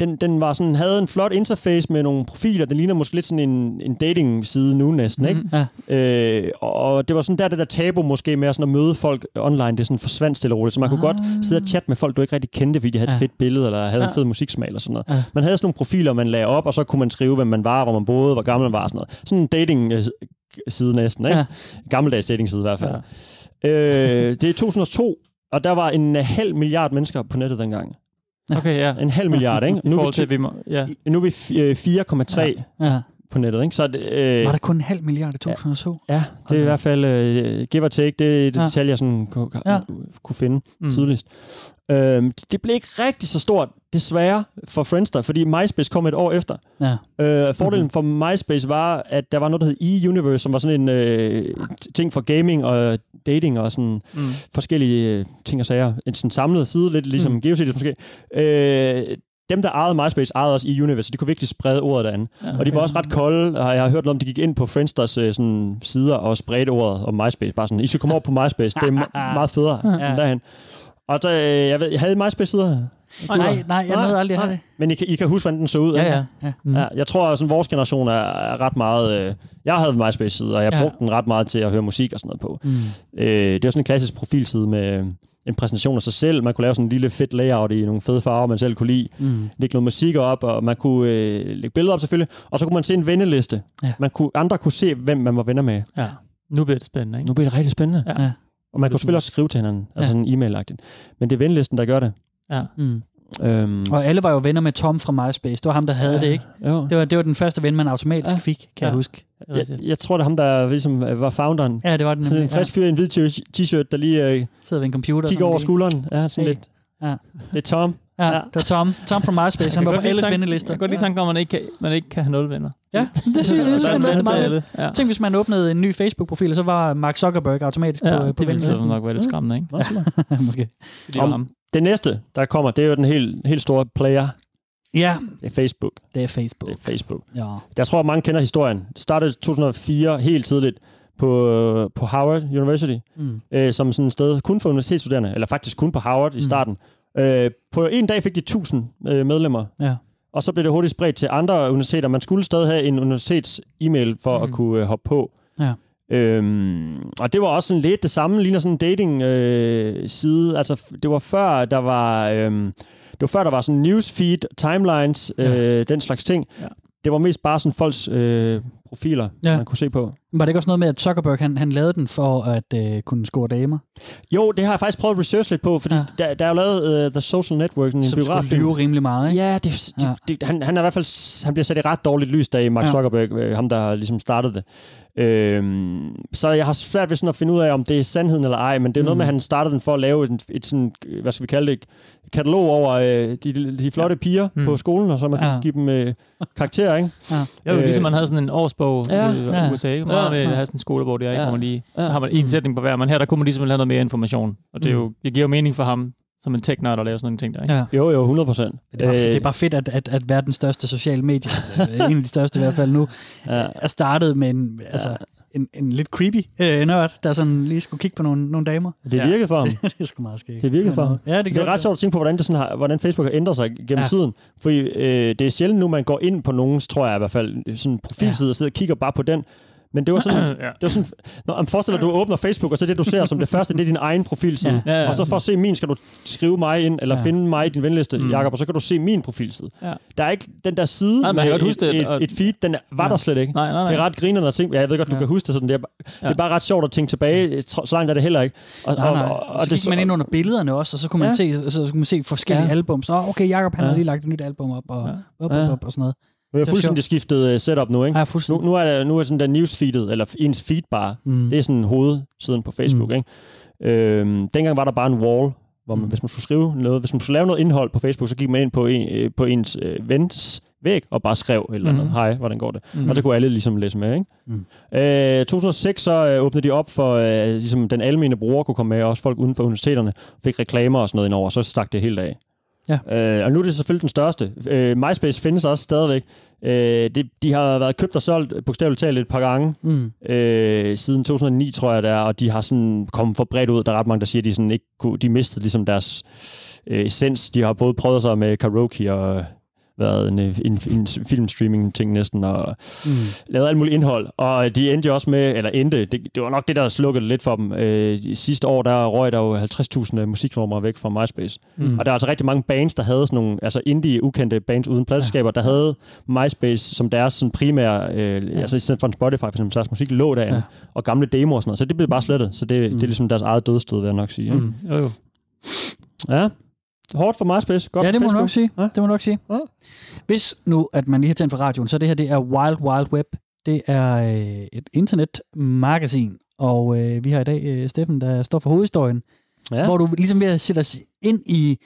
den, den var sådan, havde en flot interface med nogle profiler. Den ligner måske lidt sådan en, en dating-side nu næsten, ikke? Ja. Øh, og det var sådan der, det der tabu måske med at, sådan at møde folk online, det sådan forsvandt stille og roligt. Så man ah. kunne godt sidde og chatte med folk, du ikke rigtig kendte, fordi de havde et Ja. fedt billede, eller havde Ja. en fed musiksmag, eller sådan noget. Ja. Man havde sådan nogle profiler, man lagde op, og så kunne man skrive, hvem man var, hvor man boede, hvor gammel man var, og sådan noget. Sådan en dating-side næsten, ikke? Ja. Gammeldags dating-side i hvert fald. Ja. Øh, det er 2002, og der var en halv milliard mennesker på nettet dengang. Okay, ja. En halv milliard, ikke? I Nu er forhold vi, til, at vi må... Ja. nu er vi fi- øh, 4,3 Ja. på nettet, ikke? Så det, øh, Var der kun en halv milliard i 2002? Ja, det er i hvert fald uh, give or take. Det er det Ja. detalje, jeg sådan kunne, Ja. ja. kunne finde Mm. tydeligst. Øhm, det blev ikke rigtig så stort, desværre, for Friendster, fordi MySpace kom et år efter. Ja. Øh, fordelen mm-hmm. for MySpace var, at der var noget, der hed E-Universe, som var sådan en øh, ting for gaming og dating og sådan Mm. forskellige øh, ting og sager. En sådan samlet side, lidt ligesom Mm. GeoCities måske. Øh, dem, der ejede MySpace, ejede også E-Universe, de kunne virkelig sprede ordet derinde. Ja, Og de var også ret kolde, og jeg har hørt noget om, de gik ind på Friendsters øh, sådan, sider og spredte ordet om MySpace. Bare sådan, I skal komme over på MySpace, det er me- meget federe Ja. derhen. Og så, øh, jeg, ved, jeg havde MySpace-sider, Nej, nej, jeg nåede aldrig at have det. men I kan, I kan huske, hvordan den så ud. Ja, ikke? ja. Ja. Mm. Ja, jeg tror, at sådan, vores generation er, ret meget... Øh, jeg havde en MySpace-side, og jeg Ja. brugte den ret meget til at høre musik og sådan noget på. Mm. Øh, det var sådan en klassisk profilside med øh, en præsentation af sig selv. Man kunne lave sådan en lille fedt layout i nogle fede farver, man selv kunne lide. Mm. Lægge noget musik op, og man kunne øh, lægge billeder op selvfølgelig. Og så kunne man se en venneliste. Ja. Man kunne, andre kunne se, hvem man var venner med. ja. Nu bliver det spændende, ikke? Nu bliver det rigtig spændende. Ja. Ja. Og man kunne selvfølgelig også skrive til hinanden, altså Ja. en e-mail-agtigt. Men det er vennelisten, der gør det. Ja. Mm. Øhm, Og alle var jo venner med Tom fra MySpace. Det var ham, der havde ja, det, ikke? Jo. Det var, det var den første ven, man automatisk Ja. fik, kan Ja. jeg huske. Det Jeg, jeg tror, det er ham, der ligesom øh, var founderen. Ja, det var den. Sådan en frisk fyr i en hvid t-shirt, der lige øh. Sidder ved en computer. kigger over lige. skulderen. Ja, sådan Hey. lidt. Ja. Det er Tom. Ja, Ja. det var Tom. Tom fra MySpace. Han var på tanken- vennelister. Jeg kan godt lide tanken om, at man ikke kan, man ikke kan have nul venner. Ja, det synes jeg, det synes jeg, meget alle. Ja. Tænk, hvis man åbnede en ny Facebook-profil, og så var Mark Zuckerberg automatisk Ja, på, på det ville nok være lidt skræmmende, ikke? Måske. Det var Om-. Det næste, der kommer, det er jo den helt, helt store player. Ja, Det er Facebook. det er Facebook. Det er Facebook. Ja. Jeg tror, at mange kender historien. Det startede i 2004 helt tidligt på, på Howard University, Mm. øh, som sådan et sted kun for universitetsstuderende, eller faktisk kun på Howard i Mm. starten. Øh, på en dag fik de 1000 øh, medlemmer, Ja. og så blev det hurtigt spredt til andre universiteter. Man skulle stadig have en universitets-e-mail for mm. At kunne øh, hoppe på. Ja. Øhm, og det var også sådan lidt det samme, ligner sådan en dating-side. altså, f- det var før, der var... Øhm, det var før, der var sådan newsfeed, timelines, øh, den slags ting. Ja. Det var mest bare sådan folks øh, profiler, Ja. ja. man kunne se på. Var det ikke også noget med, at Zuckerberg han, han lavede den for at øh, kunne score damer? Jo, det har jeg faktisk prøvet at research lidt på, fordi Ja. ja. der, der er jo lavet uh, The Social Network, en Som skulle biograffilm. lyve rimelig meget, ikke? Ja, det, det, Ja. ja. Det, han, han er i hvert fald han bliver sat i ret dårligt lys, da Mark Ja. ja. Zuckerberg, øh, ham der har ligesom startet det. Øhm, så jeg har svært ved sådan at finde ud af, om det er sandheden eller ej, men det er noget Mm. med, at han startede den for at lave et, et sådan, øh, hvad skal vi kalde det, et katalog over øh, de, de flotte piger Mm. på skolen, og så man Ja. kan give dem øh, karakterer, ikke? Ja. Øh, ligesom, man havde sådan en årsbog ja, i ja. USA. ikke? Meget Ja, med at ja. have sådan en skolebog der, ikke? Ja. hvor man lige, Ja. så har man Mm. en sætning på hver, men her der kunne man ligesom have noget mere information. Og det, er jo, Mm. det giver jo mening for ham, som en tech-nørd, at lave sådan nogle ting der. Ikke? Ja. Jo, jo, 100 procent. Det er, bare, det er bare fedt, at, at, at være den største sociale medie, øh, en af de største i hvert fald nu, ja. er startet med en, altså, en, en lidt creepy øh, nørd, der sådan lige skulle kigge på nogle, nogle damer. Det Ja. virkede for ham. det er sgu meget skægt. Det virkede for ham. Ja, det, Det er ret sjovt at tænke på, hvordan, det sådan har, hvordan Facebook har ændret sig gennem Ja. ja. tiden. Fordi øh, det er sjældent nu, man går ind på nogens, tror jeg i hvert fald, sådan profilside og sidder og kigger bare på den. Men det var sådan, ja. det var sådan når, man forestiller dig, at du åbner Facebook, og så det, du ser som det første, det er din egen profilside. Ja. Ja, ja, og så for at se min, skal du skrive mig ind, eller Ja. finde mig i din venliste, Mm. Jacob, og så kan du se min profilside. Ja. Der er ikke den der side Nej, godt et, huske det, et, og- et, feed, den er, var Ja. der slet ikke. Nej, nej, nej. Det er ret grinerende at tænke, ja, jeg ved godt, du Ja. kan huske det sådan, det er, bare- det er bare ret sjovt at tænke tilbage, så så langt er det heller ikke. Og, Nej, nej. og, Og, og, så gik man ind under billederne også, og så kunne man, Ja. se, så kunne man se forskellige Ja. album. Så, "Åh, okay, Jacob han Ja. har lige lagt et nyt album op, og, Ja. op, op, op, og sådan noget. Vi har er fuldstændig skiftet uh, setup nu, ikke? Ja, Nu, fuldstændig. nu, er, det- nu er sådan der newsfeedet, eller ens feed bare, Mm. det er sådan hovedsiden på Facebook, Mm. mm. ikke? Øhm, dengang var der bare en wall, hvor man, Mm. mm. hvis man skulle skrive noget, hvis man skulle lave noget indhold på Facebook, så gik man ind på, en, øh, på ens øh, vens væg og bare skrev eller andet, Mhm. hej, hvordan går det? Mm. Mm. Og det kunne alle ligesom læse med, ikke? Mm. Øh, 2006 så øh, åbnede de op for, øh, ligesom den almene bruger kunne komme med, og også folk uden for universiteterne fik reklamer og sådan noget indover, så stak det helt af. Ja. Øh, og nu er det selvfølgelig den største. Øh, MySpace findes også stadigvæk. Øh, det, de har været købt og solgt bogstaveligt talt et par gange Mm. øh, siden 2009, tror jeg det er, og de har sådan kommet for bredt ud. Der er ret mange, der siger, at de, sådan ikke kunne, de mistede ligesom deres øh, Essence, de har både prøvet sig med karaoke og været en, en, en filmstreaming-ting næsten, og mm. lavet alt muligt indhold. Og de endte jo også med, eller endte, det, det var nok det, der slukkede lidt for dem. Øh, sidste år, der røg der jo 50.000 musiknumre væk fra MySpace. Mm. Og der er altså rigtig mange bands, der havde sådan nogle, altså indie, ukendte bands uden pladskaber, ja. der havde MySpace som deres sådan primære, øh, ja. altså i stedet for en Spotify for eksempel, deres musik lå derinde, ja. og gamle demoer og sådan noget. Så det blev bare slettet. Så det, mm. det er ligesom deres eget dødstød, vil jeg nok sige. Mm. Ja. Jo, jo. Ja, Hårdt for MySpace. Godt ja, det må du nok sige. Ja? Det må nok sige. Ja? Hvis nu, at man lige har tændt for radioen, så det her, det er Wild Wild Web. Det er øh, et internetmagasin, og øh, vi har i dag øh, Steffen, der står for hovedhistorien, ja. hvor du ligesom ved at sætte os ind i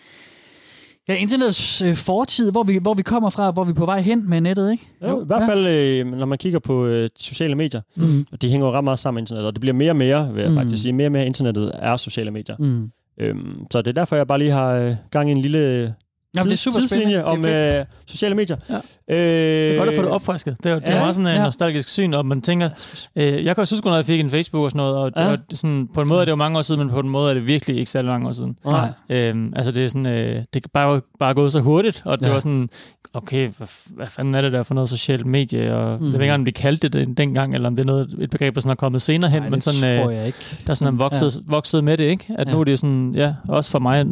ja, internettets øh, fortid, hvor vi, hvor vi kommer fra, hvor vi er på vej hen med nettet, ikke? Jo, i hvert fald, øh, når man kigger på øh, sociale medier, mm. og de hænger jo ret meget sammen med internet, og det bliver mere og mere, vil jeg mm. faktisk sige, mere og mere internettet er sociale medier. Mm. Øhm, så det er derfor, jeg bare lige har øh, gang i en lille Jamen, det er super tidslinje om øh, sociale medier. Ja. Øh, det er godt at få det opfrisket. Det er, det er ja, meget sådan en ja. nostalgisk syn, og man tænker... Øh, jeg kan også huske, når jeg fik en Facebook og sådan noget, og, ja. og sådan, på en måde er det jo mange år siden, men på en måde er det virkelig ikke særlig mange år siden. Nej. Øh, altså det er sådan... Øh, det er bare, bare gået så hurtigt, og det ja. var sådan... Okay, hvad, hvad fanden er det der for noget socialt medie? Og mm. Jeg ved ikke, om de kaldte det dengang, eller om det er noget, et begreb, der sådan er kommet senere hen, Nej, men sådan... Øh, ikke. Der er sådan vokset, ja. vokset med det, ikke? At ja. nu er det sådan... Ja, også for mig,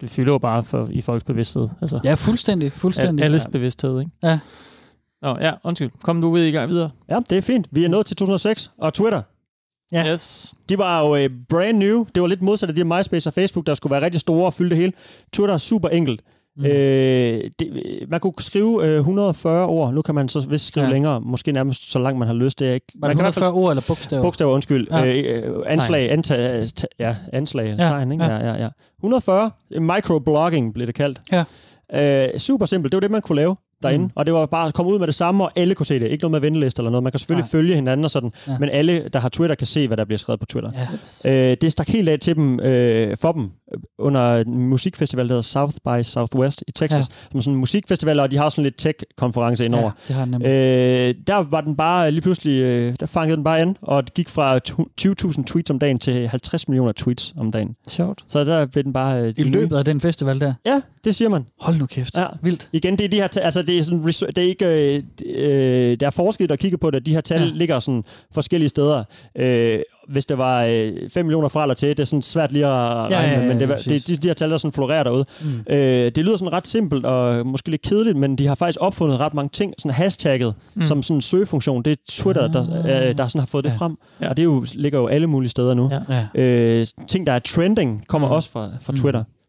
det fylder jo bare for, i folks bevidsthed. Altså, ja, fuldstændig. fuldstændig. Alles bevidsthed, ikke? Ja. Nå, ja, undskyld. Kom du ved i gang videre. Ja, det er fint. Vi er nået til 2006, og Twitter. Ja. Yes. De var jo uh, brand new. Det var lidt modsat af de her MySpace og Facebook, der skulle være rigtig store og fylde det hele. Twitter er super enkelt. Mm. Øh, det, man kunne skrive øh, 140 ord. Nu kan man så vist skrive ja. længere. Måske nærmest så langt man har lyst. Det er ikke. Var det 140 ord eller bogstaver? Bogstaver, undskyld. Ja. Øh, anslag, anta, ja, anslag, ja. tegn, ikke? Ja. Ja, ja, ja. 140. Microblogging blev det kaldt. Ja. Øh, super simpelt. Det var det, man kunne lave derinde, mm. og det var bare at komme ud med det samme, og alle kunne se det. Ikke noget med venteliste eller noget. Man kan selvfølgelig Nej. følge hinanden og sådan, ja. men alle, der har Twitter, kan se, hvad der bliver skrevet på Twitter. Ja. Øh, det stak helt af til dem, øh, for dem under en musikfestival, der hedder South by Southwest i Texas, ja. som er sådan en musikfestival, og de har sådan lidt tech-konference indover. Ja, det har den øh, Der var den bare lige pludselig, øh, der fangede den bare ind, og det gik fra 20.000 tweets om dagen til 50 millioner tweets om dagen. Sjovt. Så der blev den bare... Øh, I løbet af den festival der? Ja, det siger man. Hold nu kæft. Ja. Vildt. Igen, det er de her, altså det er sådan, det er ikke, øh, øh, der er forskere, der kigger på det, de her tal ja. ligger sådan forskellige steder. Øh, hvis det var øh, 5 millioner fra eller til, det er sådan svært lige at regne ja, ja, ja, men det, det, de, de her tal, der sådan florerer derude. Mm. Øh, det lyder sådan ret simpelt og måske lidt kedeligt, men de har faktisk opfundet ret mange ting, sådan hashtagget mm. som sådan en søgefunktion. Det er Twitter, der, øh, der sådan har fået ja. det frem, ja. og det jo, ligger jo alle mulige steder nu. Ja. Øh, ting, der er trending, kommer mm. også fra, fra Twitter. Mm.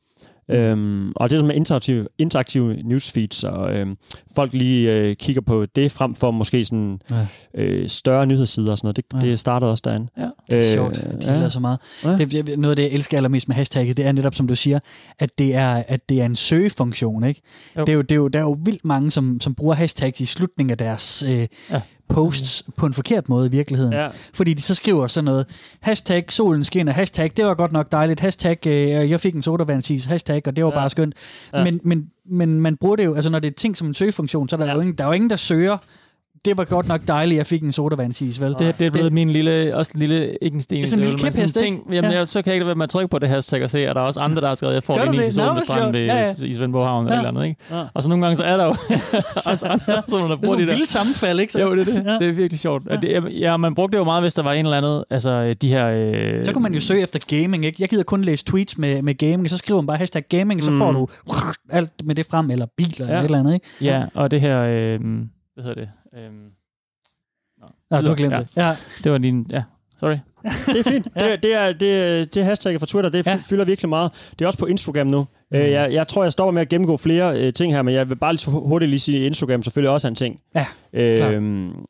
Mm. Øhm, og det er med interaktive, interaktive newsfeeds, og øhm, folk lige øh, kigger på det frem for måske sådan ja. øh, større nyhedssider og sådan noget. Det, ja. det startede også derinde. Ja, det er øh, sjovt. Det ja. så meget. Ja. Det, noget af det, jeg elsker allermest med hashtagget, det er netop, som du siger, at det er, at det er en søgefunktion. Ikke? Det er jo, det er jo, der er jo vildt mange, som, som bruger hashtags i slutningen af deres øh, ja posts mm. på en forkert måde i virkeligheden. Ja. Fordi de så skriver sådan noget, hashtag solen skinner, hashtag det var godt nok dejligt, hashtag øh, jeg fik en sodavandsis, hashtag og det var ja. bare skønt. Ja. Men, men, men man bruger det jo, altså når det er ting som en søgefunktion, så er der, ja. jo ingen, der er jo ingen, der søger det var godt nok dejligt, jeg fik en sodavandsis, vel? Det, det er blevet det, min lille, også en lille, ikke en sten, er sådan en lille kæphest, ting, jamen, ja. jeg, så kan jeg ikke være med at trykke på det hashtag og se, at der er også andre, der har skrevet, jeg får en is i solen stranden ved, ja, ja. i Svendborg Havn ja. eller andet, ikke? Ja. Og så nogle gange, så er der jo også andre, som der bruger de der. Det er vildt sammenfald, ikke? Så? Jo, det er det. Ja. Det er virkelig sjovt. Ja. Det, ja, man brugte det jo meget, hvis der var en eller anden, altså de her... Øh... Så kunne man jo søge efter gaming, ikke? Jeg gider kun læse tweets med, med gaming, så skriver man bare hashtag gaming, så får mm. du alt med det frem, eller biler, eller et eller andet, ikke? Ja, og det her, øh, hvad hedder det? Øh, Ja, du har glemt ja. det. Ja. Det var din... Ja, sorry. det er fint. Det, det, er, det, det hashtagget fra Twitter, det ja. fylder virkelig meget. Det er også på Instagram nu. Mm. Øh, jeg, jeg tror, jeg stopper med at gennemgå flere uh, ting her, men jeg vil bare lige så hurtigt lige sige, at Instagram selvfølgelig også er en ting. Ja, øhm,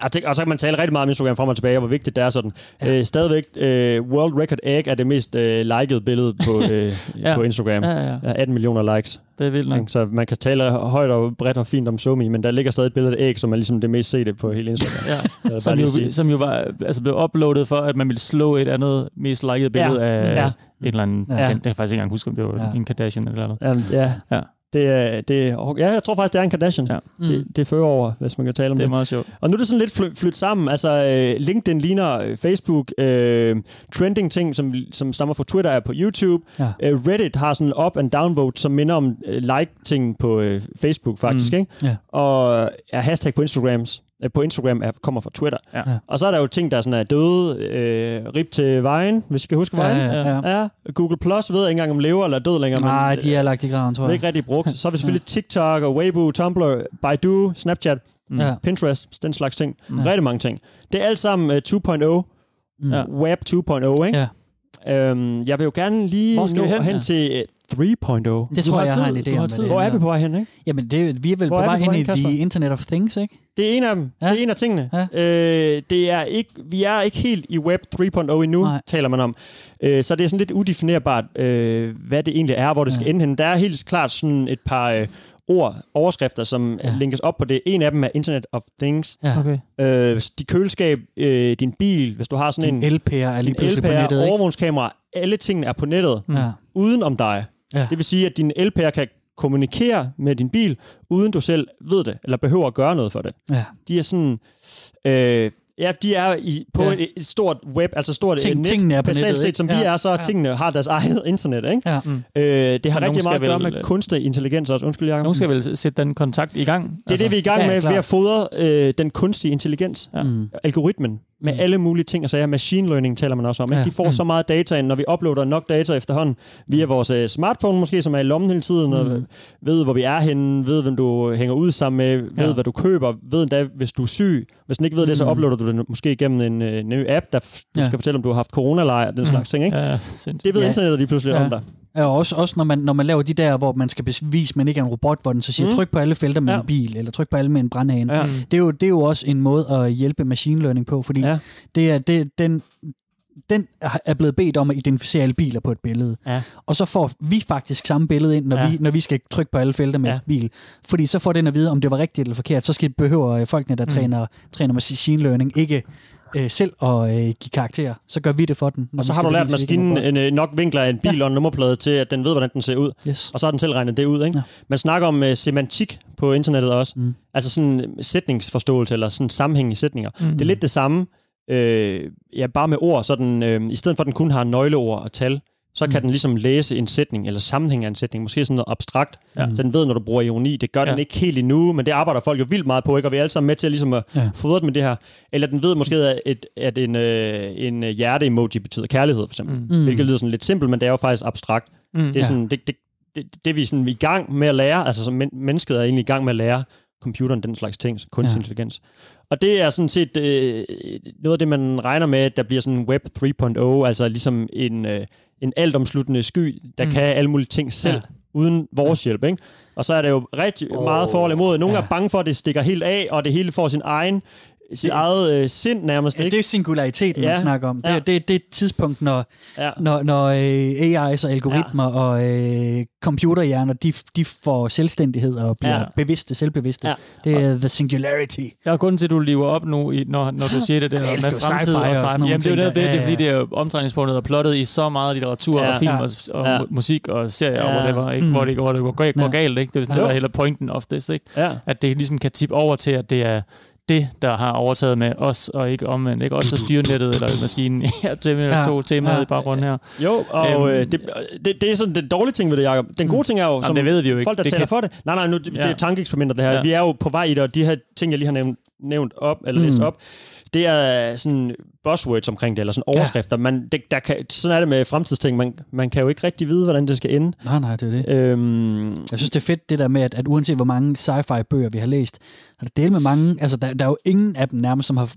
og, tænker, og så kan man tale rigtig meget om Instagram frem og tilbage, og hvor vigtigt det er sådan. Ja. Øh, stadigvæk, øh, World Record Egg er det mest øh, likede billede på, øh, ja. på Instagram. Ja, ja. 18 millioner likes. Det er vildt nok. Så man kan tale højt og bredt og fint om Somi, men der ligger stadig et billede af æg, som er ligesom det mest sete på hele Instagram. ja. som, jo, som jo var altså blev uploadet for, at man ville slå et andet mest likede billede ja. af ja. en eller anden ja. det kan jeg faktisk ikke engang huske, om det var ja. en Kardashian eller noget. Ja. ja. Det, er- det, er- ja, jeg tror faktisk, det er en Kardashian. Ja. Mm. Det, det fører over, hvis man kan tale om Det det. er meget sjovt. Og nu er det sådan lidt fly, flyttet sammen. Altså, øh, LinkedIn ligner øh, Facebook. Øh, trending ting, som, som stammer fra Twitter, er på YouTube. Ja. Øh, Reddit har sådan en up and down vote, som minder om øh, like-ting på øh, Facebook, faktisk. Mm. Ikke? Ja. Og er hashtag på Instagrams på Instagram er, kommer fra Twitter. Ja. Ja. Og så er der jo ting, der sådan er døde. Øh, rip til vejen, hvis I kan huske Ja, vejen. ja, ja. Ja, Google Plus ved ikke engang, om lever eller er død længere. Nej, men, de er lagt i graven, tror øh, jeg. ikke rigtig brugt. Så er vi selvfølgelig TikTok og Weibo, Tumblr, Baidu, Snapchat, Mm. Ja. Pinterest, den slags ting. Mm. Rigtig mange ting. Det er alt sammen uh, 2.0, Mm. Ja. Web 2.0, ikke? Ja. Øhm, jeg vil jo gerne lige Hvor skal nå vi hen, hen ja? til uh, 3.0. Det Du tror har jeg, jeg har en idé om, tid. Hvor det er vi på vej hen, ikke? Jamen, det, vi er vel Hvor på er vej vi på ind vej, i Kasper? the Internet of Things, ikke? Det er en af dem. Ja. Det er en af tingene. Ja. Øh, det er ikke, vi er ikke helt i Web 3.0 endnu, Nej. Nej. taler man om. Øh, så det er sådan lidt udefinerbart, øh, hvad det egentlig er, hvor det skal Ja. ende hen. Der er helt klart sådan et par øh, ord, overskrifter, som Ja. linkes op på det. En af dem er Internet of Things. Ja. Okay. Øh, de køleskab, øh, din bil, hvis du har sådan en, Din LP'er er lige en pludselig på LPR, nettet, ikke? overvågningskamera, alle tingene er på nettet, Mm. Ja. uden om dig. Ja. Det vil sige, at din LPR kan kommunikere med din bil, uden du selv ved det, eller behøver at gøre noget for det. Ja. De er sådan... Øh, ja, de er i, på Ja. et, et stort web, altså stort Ting- øh, net, tingene er på nettet, set, som vi Ja. er, så Ja. tingene har deres eget internet, ikke? Ja. Mm. Øh, det har nogen rigtig meget skal at gøre vel- med kunstig intelligens også. Undskyld, Jacob. Nogen skal vel sætte den kontakt i gang? Altså, Det er det, vi er i gang ja, med klart. ved at fodre øh, den kunstige intelligens, Ja. Mm. algoritmen, med Mm. alle mulige ting og sager. Machine learning taler man også om. Ikke? Ja. De får Mm. så meget data ind, når vi uploader nok data efterhånden via vores øh, smartphone måske, som er i lommen hele tiden, og Mm. ved, hvor vi er henne, ved, hvem du hænger ud sammen med, ved, Ja. hvad du køber, ved endda, hvis du er syg. Hvis den ikke ved det, så Mm. uploader du det måske igennem en øh, ny app, der f- du Ja. skal fortælle, om du har haft coronalejr og den Mm. slags ting. Ikke? Ja, sindssygt. Det ved Ja. internettet lige pludselig Ja. om dig. Ja, og også, også når, man, når man laver de der, hvor man skal bevise, at man ikke er en robot, hvor den så siger, Mm. tryk på alle felter med Ja. en bil, eller tryk på alle med en brandhane. Ja. Det, er jo, det er jo også en måde at hjælpe machine learning på, fordi Ja. det er, det, den, den er blevet bedt om at identificere alle biler på et billede. Ja. Og så får vi faktisk samme billede ind, når, Ja. vi, når vi skal trykke på alle felter med Ja. ja. bil. Fordi så får den at vide, om det var rigtigt eller forkert. Så skal behøver øh, folkene, der Mm. træner, træner machine learning, ikke øh, selv at øh, give karakter. Så gør vi det for den. Og så har du lært maskinen en, øh, nok vinkler af en bil og en nummerplade til, at den ved, hvordan den ser ud. Yes. Og så har den selv regnet det ud. Ikke? Ja. Man snakker om uh, semantik på internettet også. Mm. Altså sådan sætningsforståelse eller sådan sammenhæng i sætninger. Mm. Det er lidt det samme, øh, ja, bare med ord. Så den, øh, I stedet for, at den kun har nøgleord og tal, så kan Mm. den ligesom læse en sætning, eller sammenhæng af en sætning, måske sådan noget abstrakt. Ja. Så den ved, når du bruger ironi. Det gør Ja. den ikke helt endnu, men det arbejder folk jo vildt meget på, ikke? og vi er alle sammen med til at, ligesom at Ja. fodre det med det her. Eller den ved måske, at, et, at en, øh, en hjerte-emoji betyder kærlighed, for eksempel. Mm. Mm. Hvilket lyder sådan lidt simpelt, men det er jo faktisk abstrakt. Mm. Det er Ja. sådan, det, det, det, det er vi sådan i gang med at lære, altså som men, mennesket er egentlig i gang med at lære computeren den slags ting, kunstig Ja. ja. intelligens. Og det er sådan set øh, noget af det, man regner med, at der bliver sådan Web 3.0, altså ligesom en, øh, en altomsluttende sky, der Mm. kan alle mulige ting selv, Ja. ja. uden vores hjælp. Ikke? Og så er det jo rigtig oh, meget for eller imod. Nogle ja. er bange for, at det stikker helt af, og det hele får sin egen, sit Det- eget øh, sind nærmest. Ja, ikke? det er singulariteten, man Ja. snakker om. Det, Ja. ja. det, det er et tidspunkt, når, ja. når, når øh, AI's og algoritmer ja. og øh, computerhjerner, de, de får selvstændighed og bliver Ja. ja. bevidste, selvbevidste. Ja. Ja. Det er the singularity. Ja, og grunden til, at du lever op nu, i, når, når du siger det der Jeg med fremtid og og sådan Jamen, det er jo det, det er Ja, fordi, det er omdrejningspunktet er plottet i så meget litteratur Ja. og film Ja. og, og Ja. mu- musik og serier og Ja. whatever, ikke? Mm. Hvor, det, hvor det går, går, går Ja. galt, ikke? Det er sådan, Jo. det der hele pointen oftest, ikke? ja. At det ligesom kan tippe over til, at det er det, der har overtaget med os, og ikke omvendt. Ikke os, der styrer nettet eller maskinen. ja, det er Ja. to temaer Ja. i baggrunden her. Jo, og Øhm. øh, det, det, det er sådan den dårlige ting ved det, Jacob. Den gode ting er jo, som det ved vi jo ikke. folk, der det taler kan, for det. Nej, nej, nu, det, det Ja. er tankeeksperimenter, det her. Ja. Ja. Vi er jo på vej i det, og de her ting, jeg lige har nævnt, nævnt op, eller læst Mm. op, det er sådan buzzwords omkring det, eller sådan overskrifter. Man, det, der kan, sådan er det med fremtidsting. Man, man kan jo ikke rigtig vide, hvordan det skal ende. Nej, nej, det er det. Øhm, Jeg synes, det er fedt det der med, at, at uanset hvor mange sci-fi bøger vi har læst, har det delt med mange, altså der, der er jo ingen af dem nærmest, som har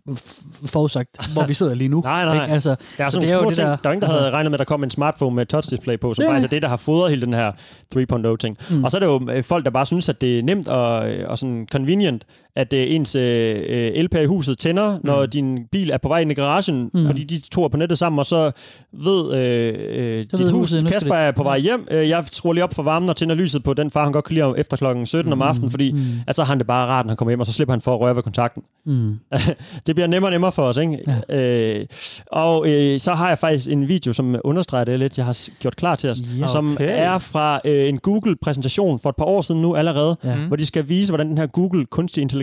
forudsagt, hvor vi sidder lige nu. Nej, nej. Ikke? Altså, der er så det er jo det ting. der, Der er ingen, der altså- havde regnet med, at der kom en smartphone med touch display på, som Det faktisk er det. der har fodret hele den her 3.0-ting. Mm. Mm. Og så er det jo øh, folk, der bare synes, at det er nemt og, og sådan convenient, at er ens øh, øh, LPR i huset tænder, når når din bil er på vej ind i garagen, mm. fordi de to er på nettet sammen, og så ved, øh, øh, dit ved hus, huset, Kasper er på vej hjem. Øh, jeg skruer lige op for varmen og tænder lyset på den far, han godt kan lide efter klokken 17 om aftenen, fordi Mm. at så har han det bare rart, når han kommer hjem, og så slipper han for at røre ved kontakten. Mm. det bliver nemmere og nemmere for os, ikke? Ja. Øh, og øh, så har jeg faktisk en video, som understreger det lidt, jeg har gjort klar til os, Ja. som Okay. er fra øh, en Google-præsentation for et par år siden nu allerede, Ja. hvor de skal vise, hvordan den her Google kunstig intelligens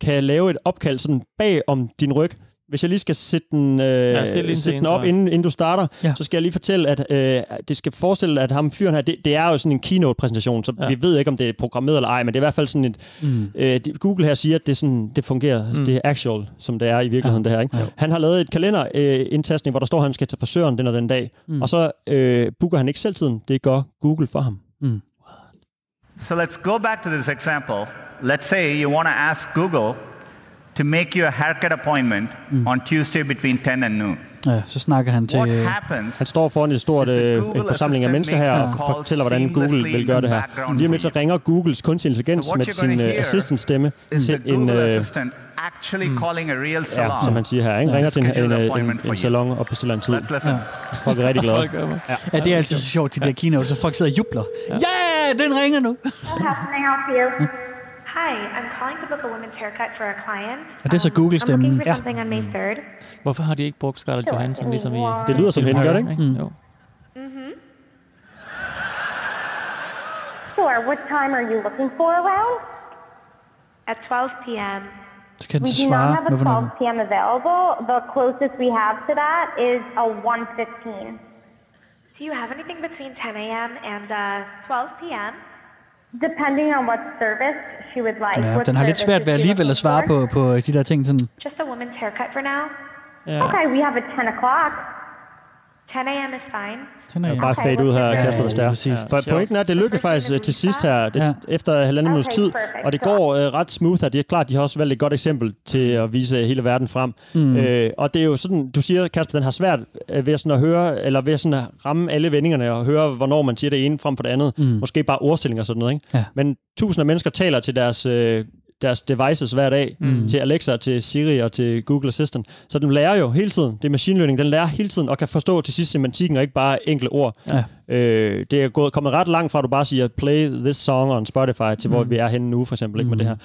kan lave et opkald sådan bag om din ryg. Hvis jeg lige skal sætte den, øh, Ja, sætte den op, inden, inden du starter, Ja. så skal jeg lige fortælle, at øh, det skal forestille, at ham fyren her, det, det er jo sådan en keynote-præsentation, så Ja. vi ved ikke, om det er programmeret eller ej, men det er i hvert fald sådan et... Mm. Øh, Google her siger, at det, sådan, det fungerer, Mm. det er actual, som det er i virkeligheden, Ja. det her. Ikke? Ja. Han har lavet et kalenderindtastning, hvor der står, at han skal til frisøren den og den dag, mm. og så øh, booker han ikke selv tiden, det gør Google for ham. Mm. So let's go back to this example. Let's say you want to ask Google to make you a haircut appointment on Tuesday between 10 and noon. Ja, så snakker han til... What øh, happens Han står foran et stort øh, en forsamling af mennesker her og fortæller, hvordan Google vil gøre det her. Lige om lidt så ringer Googles kunstig intelligens So med sin gonna øh, assistant-stemme is til the en... Google Øh, Assistant actually calling a real salon. ja, som han siger her, ikke? ringer til en, en, en, appointment en, for en you. salon og bestiller en tid. Let's listen. Folk er rigtig glade. Ja, det er altid så sjovt, de der keynotes, så folk sidder og jubler. Ja, den ringer nu. Hi, I'm calling to book a women's haircut for a client. Og det er så I'm Google-stemmen. looking for Ja. something on May 3rd. Hvorfor har de ikke brugt Scarlett Johansson ligesom i... Det lyder som hende, gør det ikke? Mm. Jo. Sure, what time are you looking for around? At 12 p.m. Så kan den We do not have a 12 p.m. available. The closest we have to that is a 1.15. Do you have anything between 10 a.m. and uh, 12 p.m.? Ja, What den har lidt service svært ved she alligevel at svare på, på de der ting. Sådan. Just a woman's haircut for now. Ja. Okay, we have a 10 o'clock. 10 a.m. is fine. Sådan er Ja, jeg. bare fade ud her, Kasper, hvis det er. præcis. For pointen er, at det lykkedes faktisk øh, til sidst her, det, Ja. efter halvanden minuts tid, og det går øh, ret smooth her. Det er klart, de har også valgt et godt eksempel til at vise hele verden frem. Mm. Øh, og det er jo sådan, du siger, Kasper, den har svært ved sådan at høre, eller ved sådan at ramme alle vendingerne og høre, hvornår man siger det ene frem for det andet. Mm. Måske bare ordstilling og sådan noget, ikke? Ja. Men tusinder af mennesker taler til deres... Øh, deres devices hver dag, mm. til Alexa, til Siri og til Google Assistant. Så den lærer jo hele tiden. Det er machine learning. Den lærer hele tiden og kan forstå til sidst semantikken og ikke bare enkle ord. Ja. Øh, det er gået, kommet ret langt fra, at du bare siger, play this song on Spotify, til mm. hvor vi er henne nu, for eksempel, ikke, med det her.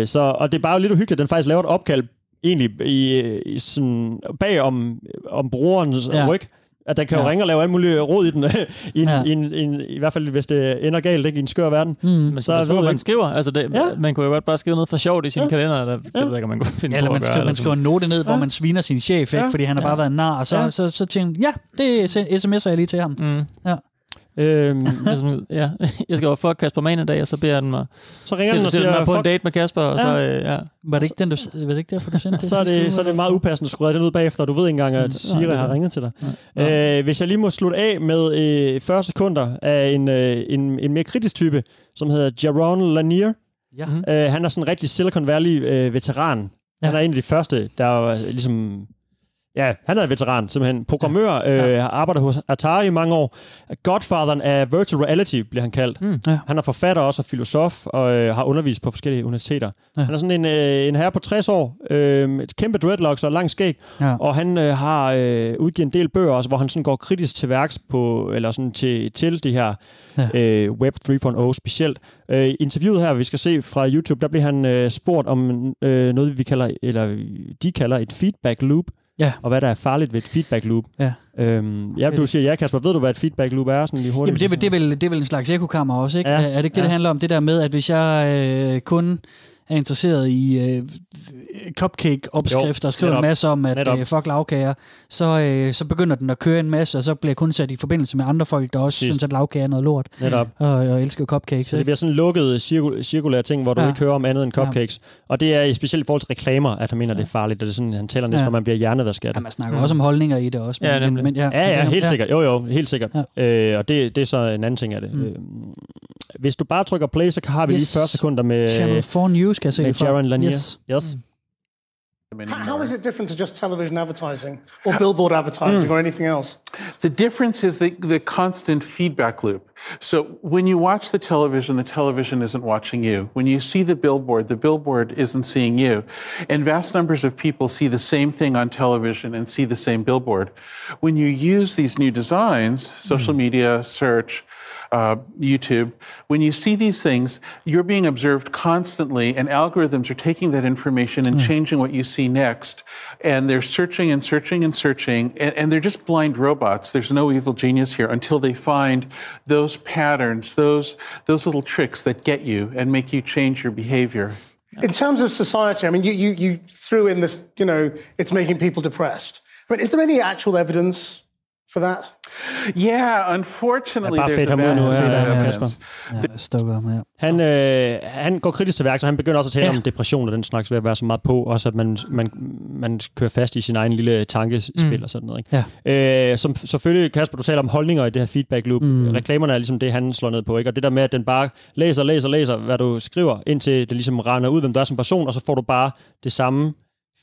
Øh, så, og det er bare lidt uhyggeligt, at den faktisk laver et opkald egentlig i, i sådan, bag om, om brugerens ja. ryg. At den kan jo Ja. ringe og lave alt muligt råd i den, i, en, Ja. ja. i, en, i, en, i hvert fald hvis det ender galt ikke, i en skør verden. Mm. Men så, Så så man ikke. skriver, altså det, Ja. man kunne jo godt bare skrive noget for sjovt i sin Ja. kalender, eller det ved ikke, man kunne finde Ja, eller på man at gøre, skriver, eller man skriver en note ned, hvor man sviner sin chef, ikke? Ja. fordi han har bare været en nar, og så, Ja. så, så tænker han, ja, det sms'er jeg lige til ham. Mm. Ja. Øhm, Ligesom, ja, jeg skal over fuck Kasper Mann i dag, og så beder jeg den mig, så ringer den og sætter mig siger, på en date med Kasper, og så, Ja. øh, ja. Var det ikke, den, du, var det ikke derfor, du sendte det? så er det, så er det meget upassende at skrue den ud bagefter, og du ved ikke engang, at Siri det har ringet til dig. Ja. Øh, hvis jeg lige må slutte af med øh, 40 sekunder af en, øh, en, en mere kritisk type, som hedder Jaron Lanier. Ja. Mhm. Øh, han er sådan en rigtig Silicon Valley-veteran. Øh, Ja. Han er en af de første, der er ligesom... Ja, han er en veteran, simpelthen. Programmør, øh, har arbejdet hos Atari i mange år. Godfatheren af virtual reality, bliver han kaldt. Mm. Ja. Han er forfatter også og filosof, og øh, har undervist på forskellige universiteter. Ja. Ja. Han er sådan en, øh, en herre på 60 år, øh, et kæmpe dreadlocks og lang skæg, Ja. og han øh, har øh, udgivet en del bøger også, hvor han sådan går kritisk til værks på, eller sådan til, til det her Ja. ja. øh, Web 3.0 specielt. Øh, interviewet her, vi skal se fra YouTube, der bliver han øh, spurgt om øh, noget, vi kalder, eller de kalder et feedback loop, Ja. og hvad der er farligt ved et feedback loop. Ja. Øhm, ja, du siger ja, Kasper. Ved du, hvad et feedback loop er? Sådan lige hurtigt. Jamen, det er, vel, det, er vel, det er vel en slags ekokammer også, ikke? Ja. Er, det ikke det, Ja. det handler om? Det der med, at hvis jeg øh, kun er interesseret i øh, cupcake-opskrifter og skriver en masse om, at Netop. øh, fuck lavkager, så, øh, så begynder den at køre en masse, og så bliver kun sat i forbindelse med andre folk, der også Præcis. synes, at lavkager er noget lort, Netop. og, og elsker cupcakes. Så det bliver sådan en lukket cirkul- cirkulær ting, hvor du Ja. ja. ikke hører om andet end cupcakes. Ja. Og det er i specielt i forhold til reklamer, at han mener, ja. det er farligt. Og det er sådan, han taler næsten, Ja. ja. når man bliver hjernevasket Ja, man snakker også om holdninger i det også. Ja, nemlig. men, ja, Ja, ja, men- helt sikkert. Jo, jo, helt sikkert. Ja. Øh, og det, det er så en anden ting af det. Mm. Mm. Øh, hvis du bare trykker play, så har vi Yes. lige 40 sekunder med, Channel 4 News, kan jeg se med det fra. Jaron Lanier. Yes. yes. How, how is it different to just television advertising or billboard advertising or hmm. anything else? The difference is the, the constant feedback loop. So when you watch the television, the television isn't watching you. When you see the billboard, the billboard isn't seeing you. And vast numbers of people see the same thing on television and see the same billboard. When you use these new designs, social hmm. media, search, uh, YouTube, when you see these things, you're being observed constantly, and algorithms are taking that information and changing what you see next. And they're searching and searching and searching, and, and they're just blind robots. There's no evil genius here until they find those patterns, those those little tricks that get you and make you change your behavior. In terms of society, I mean, you, you, you threw in this, you know, it's making people depressed. I mean, is there any actual evidence for that? Yeah, unfortunately, Ja, bare fedt ham ud nu, ja, ja, evidence. Kasper. Ja, stukker ham her. Han, øh, han går kritisk til værk, så han begynder også at tale ja. om depression og den slags ved at være så meget på, også at man, man, man kører fast i sin egen lille tankespil mm. og sådan noget. Ikke? Ja. Øh, som selvfølgelig, Kasper, du taler om holdninger i det her feedback loop. Mm. Reklamerne er ligesom det, han slår ned på. Ikke? Og det der med, at den bare læser, læser, læser, hvad du skriver, indtil det ligesom render ud, hvem du er som person, og så får du bare det samme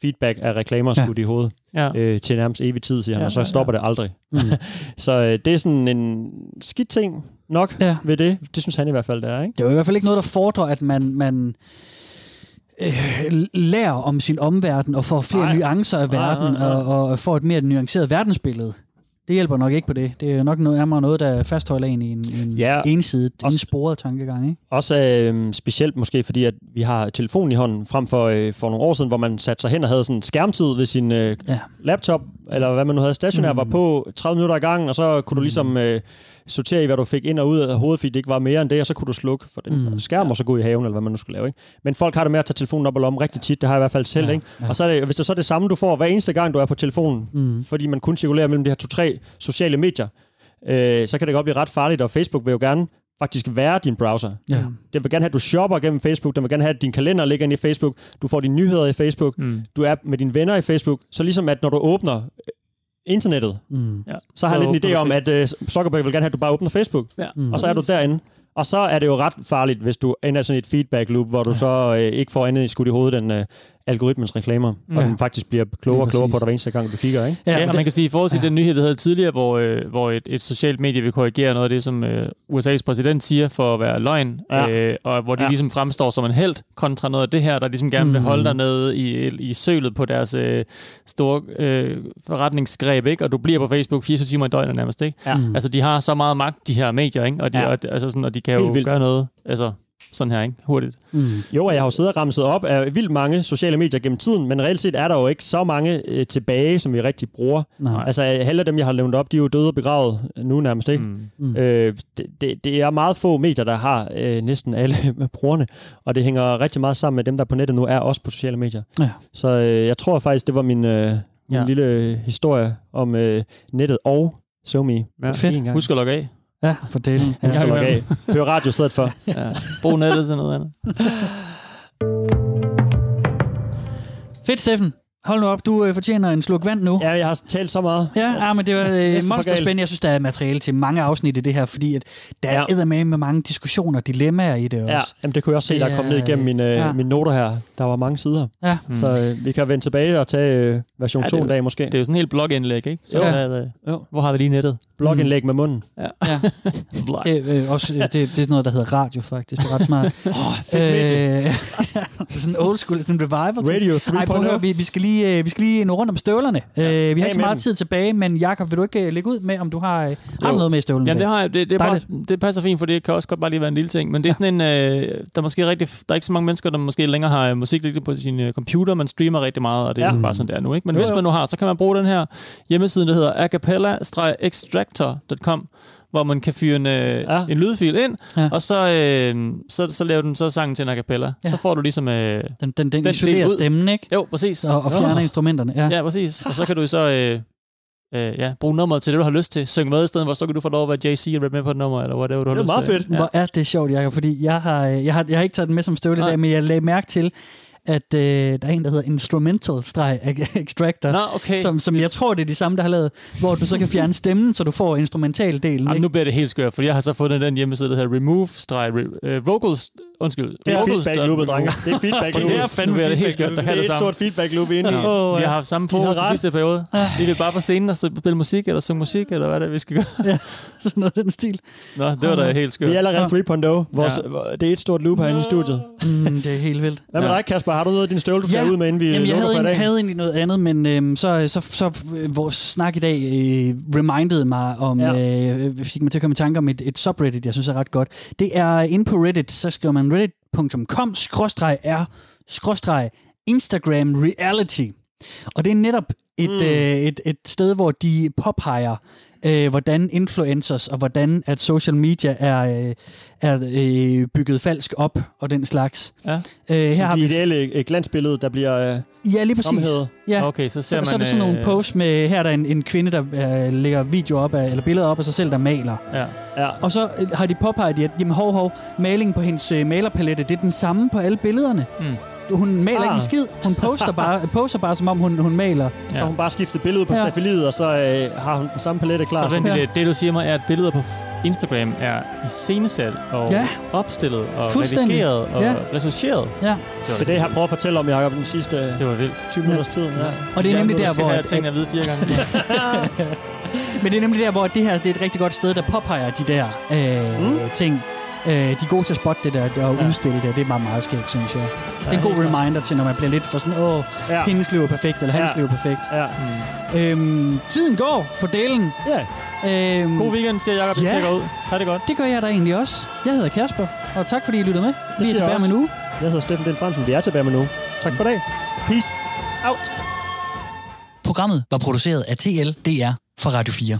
feedback af reklamer Ja. skudt i hovedet Ja. øh, til nærmest evig tid, siger han, Ja, og så ja, stopper det aldrig. Mm. så øh, det er sådan en skidt ting nok Ja. ved det. Det synes han i hvert fald, det er. Ikke? Det er jo i hvert fald ikke noget, der fordrer, at man, man øh, lærer om sin omverden og får flere Nej. nuancer af Nej, verden nej, nej. Og, og får et mere nuanceret verdensbillede. Det hjælper nok ikke på det. Det er nok noget, nærmere noget, der fastholder en i en, en Ja. ensidigt, Også- ensporet tankegang. Ikke? Også øh, specielt måske, fordi at vi har telefonen i hånden, frem for øh, for nogle år siden, hvor man satte sig hen og havde sådan skærmtid ved sin øh, Ja. laptop, eller hvad man nu havde stationær, mm. var på 30 minutter i gangen, og så kunne du ligesom øh, sortere i, hvad du fik ind og ud af hovedet, fordi det ikke var mere end det, og så kunne du slukke for den mm. skærm, og så gå i haven, eller hvad man nu skulle lave. Ikke? Men folk har det med at tage telefonen op og lommen rigtig tit, det har jeg i hvert fald selv. Ja, ikke? Og så er det, hvis det så er det samme, du får hver eneste gang, du er på telefonen, mm. fordi man kun cirkulerer mellem de her to-tre sociale medier, øh, så kan det godt blive ret farligt, og Facebook vil jo gerne faktisk være din browser. Ja. Den vil gerne have, at du shopper gennem Facebook. Den vil gerne have, at din kalender ligger inde i Facebook. Du får dine nyheder i Facebook. Mm. Du er med dine venner i Facebook. Så ligesom at når du åbner internettet, Mm. Ja. så har jeg lidt en idé om, at uh, Zuckerberg vil gerne have, at du bare åbner Facebook. Ja. Mm. Og så er du derinde. Og så er det jo ret farligt, hvis du ender i sådan et feedback loop, hvor du så øh, ikke får andet i skudt i hovedet end øh, algoritmens reklamer. Og Ja. den faktisk bliver klogere og klogere på dig hver eneste gang, du kigger, ikke? Ja, ja og og man kan sige, i forhold til ja. den nyhed, vi havde tidligere, hvor, øh, hvor et, et socialt medie vil korrigere noget af det, som øh, USA's præsident siger for at være løgn, Ja. øh, og hvor de Ja. ligesom fremstår som en held kontra noget af det her, der ligesom gerne vil Mm. holde dig nede i, i sølet på deres øh, store øh, forretningsgreb, ikke? og du bliver på Facebook 24 timer i døgnet nærmest. Ikke? Ja. Mm. Altså, de har så meget magt, de her medier, ikke? Og, de, Ja. ja. og, altså sådan, og de kan Helt jo vildt. gøre noget altså, sådan her, ikke? hurtigt. Mm. Jo, og jeg har jo siddet og ramset op af vildt mange sociale medier gennem tiden, men reelt set er der jo ikke så mange øh, tilbage, som vi rigtig bruger. Nej. Altså, alle dem, jeg har nævnt op, de er jo døde og begravet nu nærmest, ikke? Mm. Mm. Øh, det, det, det er meget få medier, der har øh, næsten alle brugerne, og det hænger rigtig meget sammen med dem, der på nettet nu er også på sociale medier. Ja. Så øh, jeg tror faktisk, det var min, øh, min ja. Lille historie om øh, nettet og SoMe. Ja. Fedt. Husk at logge af. Ja, for delen. At gang logge af. Hør radio stedet for. Ja. Brug nettet til noget andet. Fedt, Steffen. Hold nu op, du øh, fortjener en sluk vand nu. Ja, jeg har talt så meget. Ja, ja men det var øh, monsterspændende. Jeg synes, der er materiale til mange afsnit i det her, fordi at der Ja. er med med mange diskussioner og dilemmaer i det også. Ja, jamen, det kunne jeg også se, der er kommet ned igennem mine, øh, Ja. mine noter her. Der var mange sider. Ja. Mm. Så øh, vi kan vende tilbage og tage øh, version Ja, 2 det er en dag måske. Det er jo sådan en helt blogindlæg, ikke? Så Jo. ja. øh, hvor har vi lige nettet? Blogindlæg med munden. Ja. Det, er, øh, også, øh, det, det er sådan noget, der hedder radio, faktisk. Det er ret smart. Åh, fedt medie. øh, sådan old school, sådan en revival. Radio Ej, prøv at høre, 3.0. vi, vi, skal lige, øh, vi skal lige nå rundt om støvlerne. Ja. Øh, vi har Af ikke så meget tid tilbage, men Jakob, vil du ikke øh, lægge ud med, om du har, øh, har noget med i støvlen? Jamen, det har jeg. Det, det, er bare, det passer fint, for det kan også godt bare lige være en lille ting. Men det er sådan en... Øh, der, er måske rigtig, der er ikke så mange mennesker, der måske længere har øh, musik liggende på sin øh, computer. Man streamer rigtig meget, og det er Ja. ja. bare sådan, det er nu. Ikke? Men Jo, hvis man nu har, så kan man bruge den her hjemmeside, der hedder acapella-extractor.com hvor man kan fyre en, øh, Ja. en lydfil ind, Ja. og så, øh, så, så laver den så sangen til en a cappella. Ja. Så får du ligesom... Øh, Den, den, den Den isolerer ud. stemmen, ikke? jo, præcis. Og, og fjerner instrumenterne. Ja. Ja, præcis. Og så kan du så øh, øh, ja, bruge nummeret til det, du har lyst til. Synge med i stedet, hvor så kan du få lov at være JC og rappe med på et nummer, eller whatever du har Det er lyst meget til. fedt. Ja. Hvor er det sjovt, Jacob, fordi jeg har, øh, jeg har, jeg har ikke taget den med som støvle i dag, men jeg lagde mærke til, at øh, der er en, der hedder Instrumental-Extractor, Nå, okay. som, som jeg tror, det er de samme, der har lavet, hvor du så kan fjerne stemmen, så du får instrumentaldelen. Jamen, ikke? nu bliver det helt skørt, for jeg har så fundet den hjemmeside, der hedder remove-vocals... Undskyld. Det er vocals feedback loopet, drenge. Det er feedback Det er fandme det helt skørt, der kan Det er det et samme. stort feedback loop inde i. Åh, Vi ja. har haft samme De fokus ret. sidste periode. Vi vil bare på scenen og så spille musik, eller synge musik, eller hvad er det, vi skal gøre? Sådan noget den stil. Nå, det var da helt skørt. Vi er allerede 3.0. Vores, Det er et stort loop herinde i studiet. Mm, det er helt vildt. Hvad med Ja. dig, Kasper? Har du noget af din støvle, du skal ud med, inden vi Jamen, jeg havde, for i dag? havde egentlig noget andet, men øhm, så, så, så øh, vores snak i dag øh, remindede mig om, Ja. ja. øh, fik mig til at komme i tanke om et, et subreddit, jeg synes er ret godt. Det er inde på Reddit, så skriver man reddit.com r Instagram reality. Og det er netop et, mm. øh, et, et sted, hvor de påpeger, øh, hvordan influencers og hvordan at social media er, øh, er øh, bygget falsk op og den slags. Ja. Øh, her har Det vi ideelle øh, glansbillede, der bliver... Øh, Ja, lige præcis. Fremhævet. Ja. Okay, så ser så, man... så er der sådan nogle øh, posts med, her er der en, en kvinde, der øh, lægger videoer op af, eller billeder op af sig selv, der maler. Ja. ja. Og så øh, har de påpeget, at jamen, hov, hov, malingen på hendes øh, malerpalette, det er den samme på alle billederne. Mm. Hun maler ah. ikke Ah. en skid. Hun poster bare, poster bare som om hun, hun maler. Så har hun bare skiftet billede på Ja. ja. stafeliet, og så øh, har hun den samme palette klar. Så vent Ja. lidt. Det, du siger mig, er, at billeder på Instagram er iscenesat og Ja. opstillet og redigeret og Ja. retuscheret. Ja. Det var, Det er det, jeg har prøvet at fortælle om, Jacob, den sidste det var vildt. 20 minutters tid. Ja. Og det er nemlig der, hvor... Jeg tænkt at vide fire gange. men det er nemlig der, hvor det her det er et rigtig godt sted, der påpeger de der øh, mm. ting. Øh, de er gode til at spotte det der, der og Ja. udstille det, det er meget, meget skægt, synes jeg. Det er en god reminder til, når man bliver lidt for sådan, åh, Ja. hendes liv er perfekt, eller hans Ja. liv er perfekt. Ja. Øhm, tiden går for delen. ja. Øhm, God weekend, siger Jacob. Ja. tjekker ud. Ha' det godt. Det gør jeg da egentlig også. Jeg hedder Kasper, og tak fordi I lyttede med. Vi er tilbage om også. en uge. Jeg hedder Steffen Den Fransen. Vi er tilbage med nu. Tak for i dag. Peace out. Programmet var produceret af TLDR for Radio 4.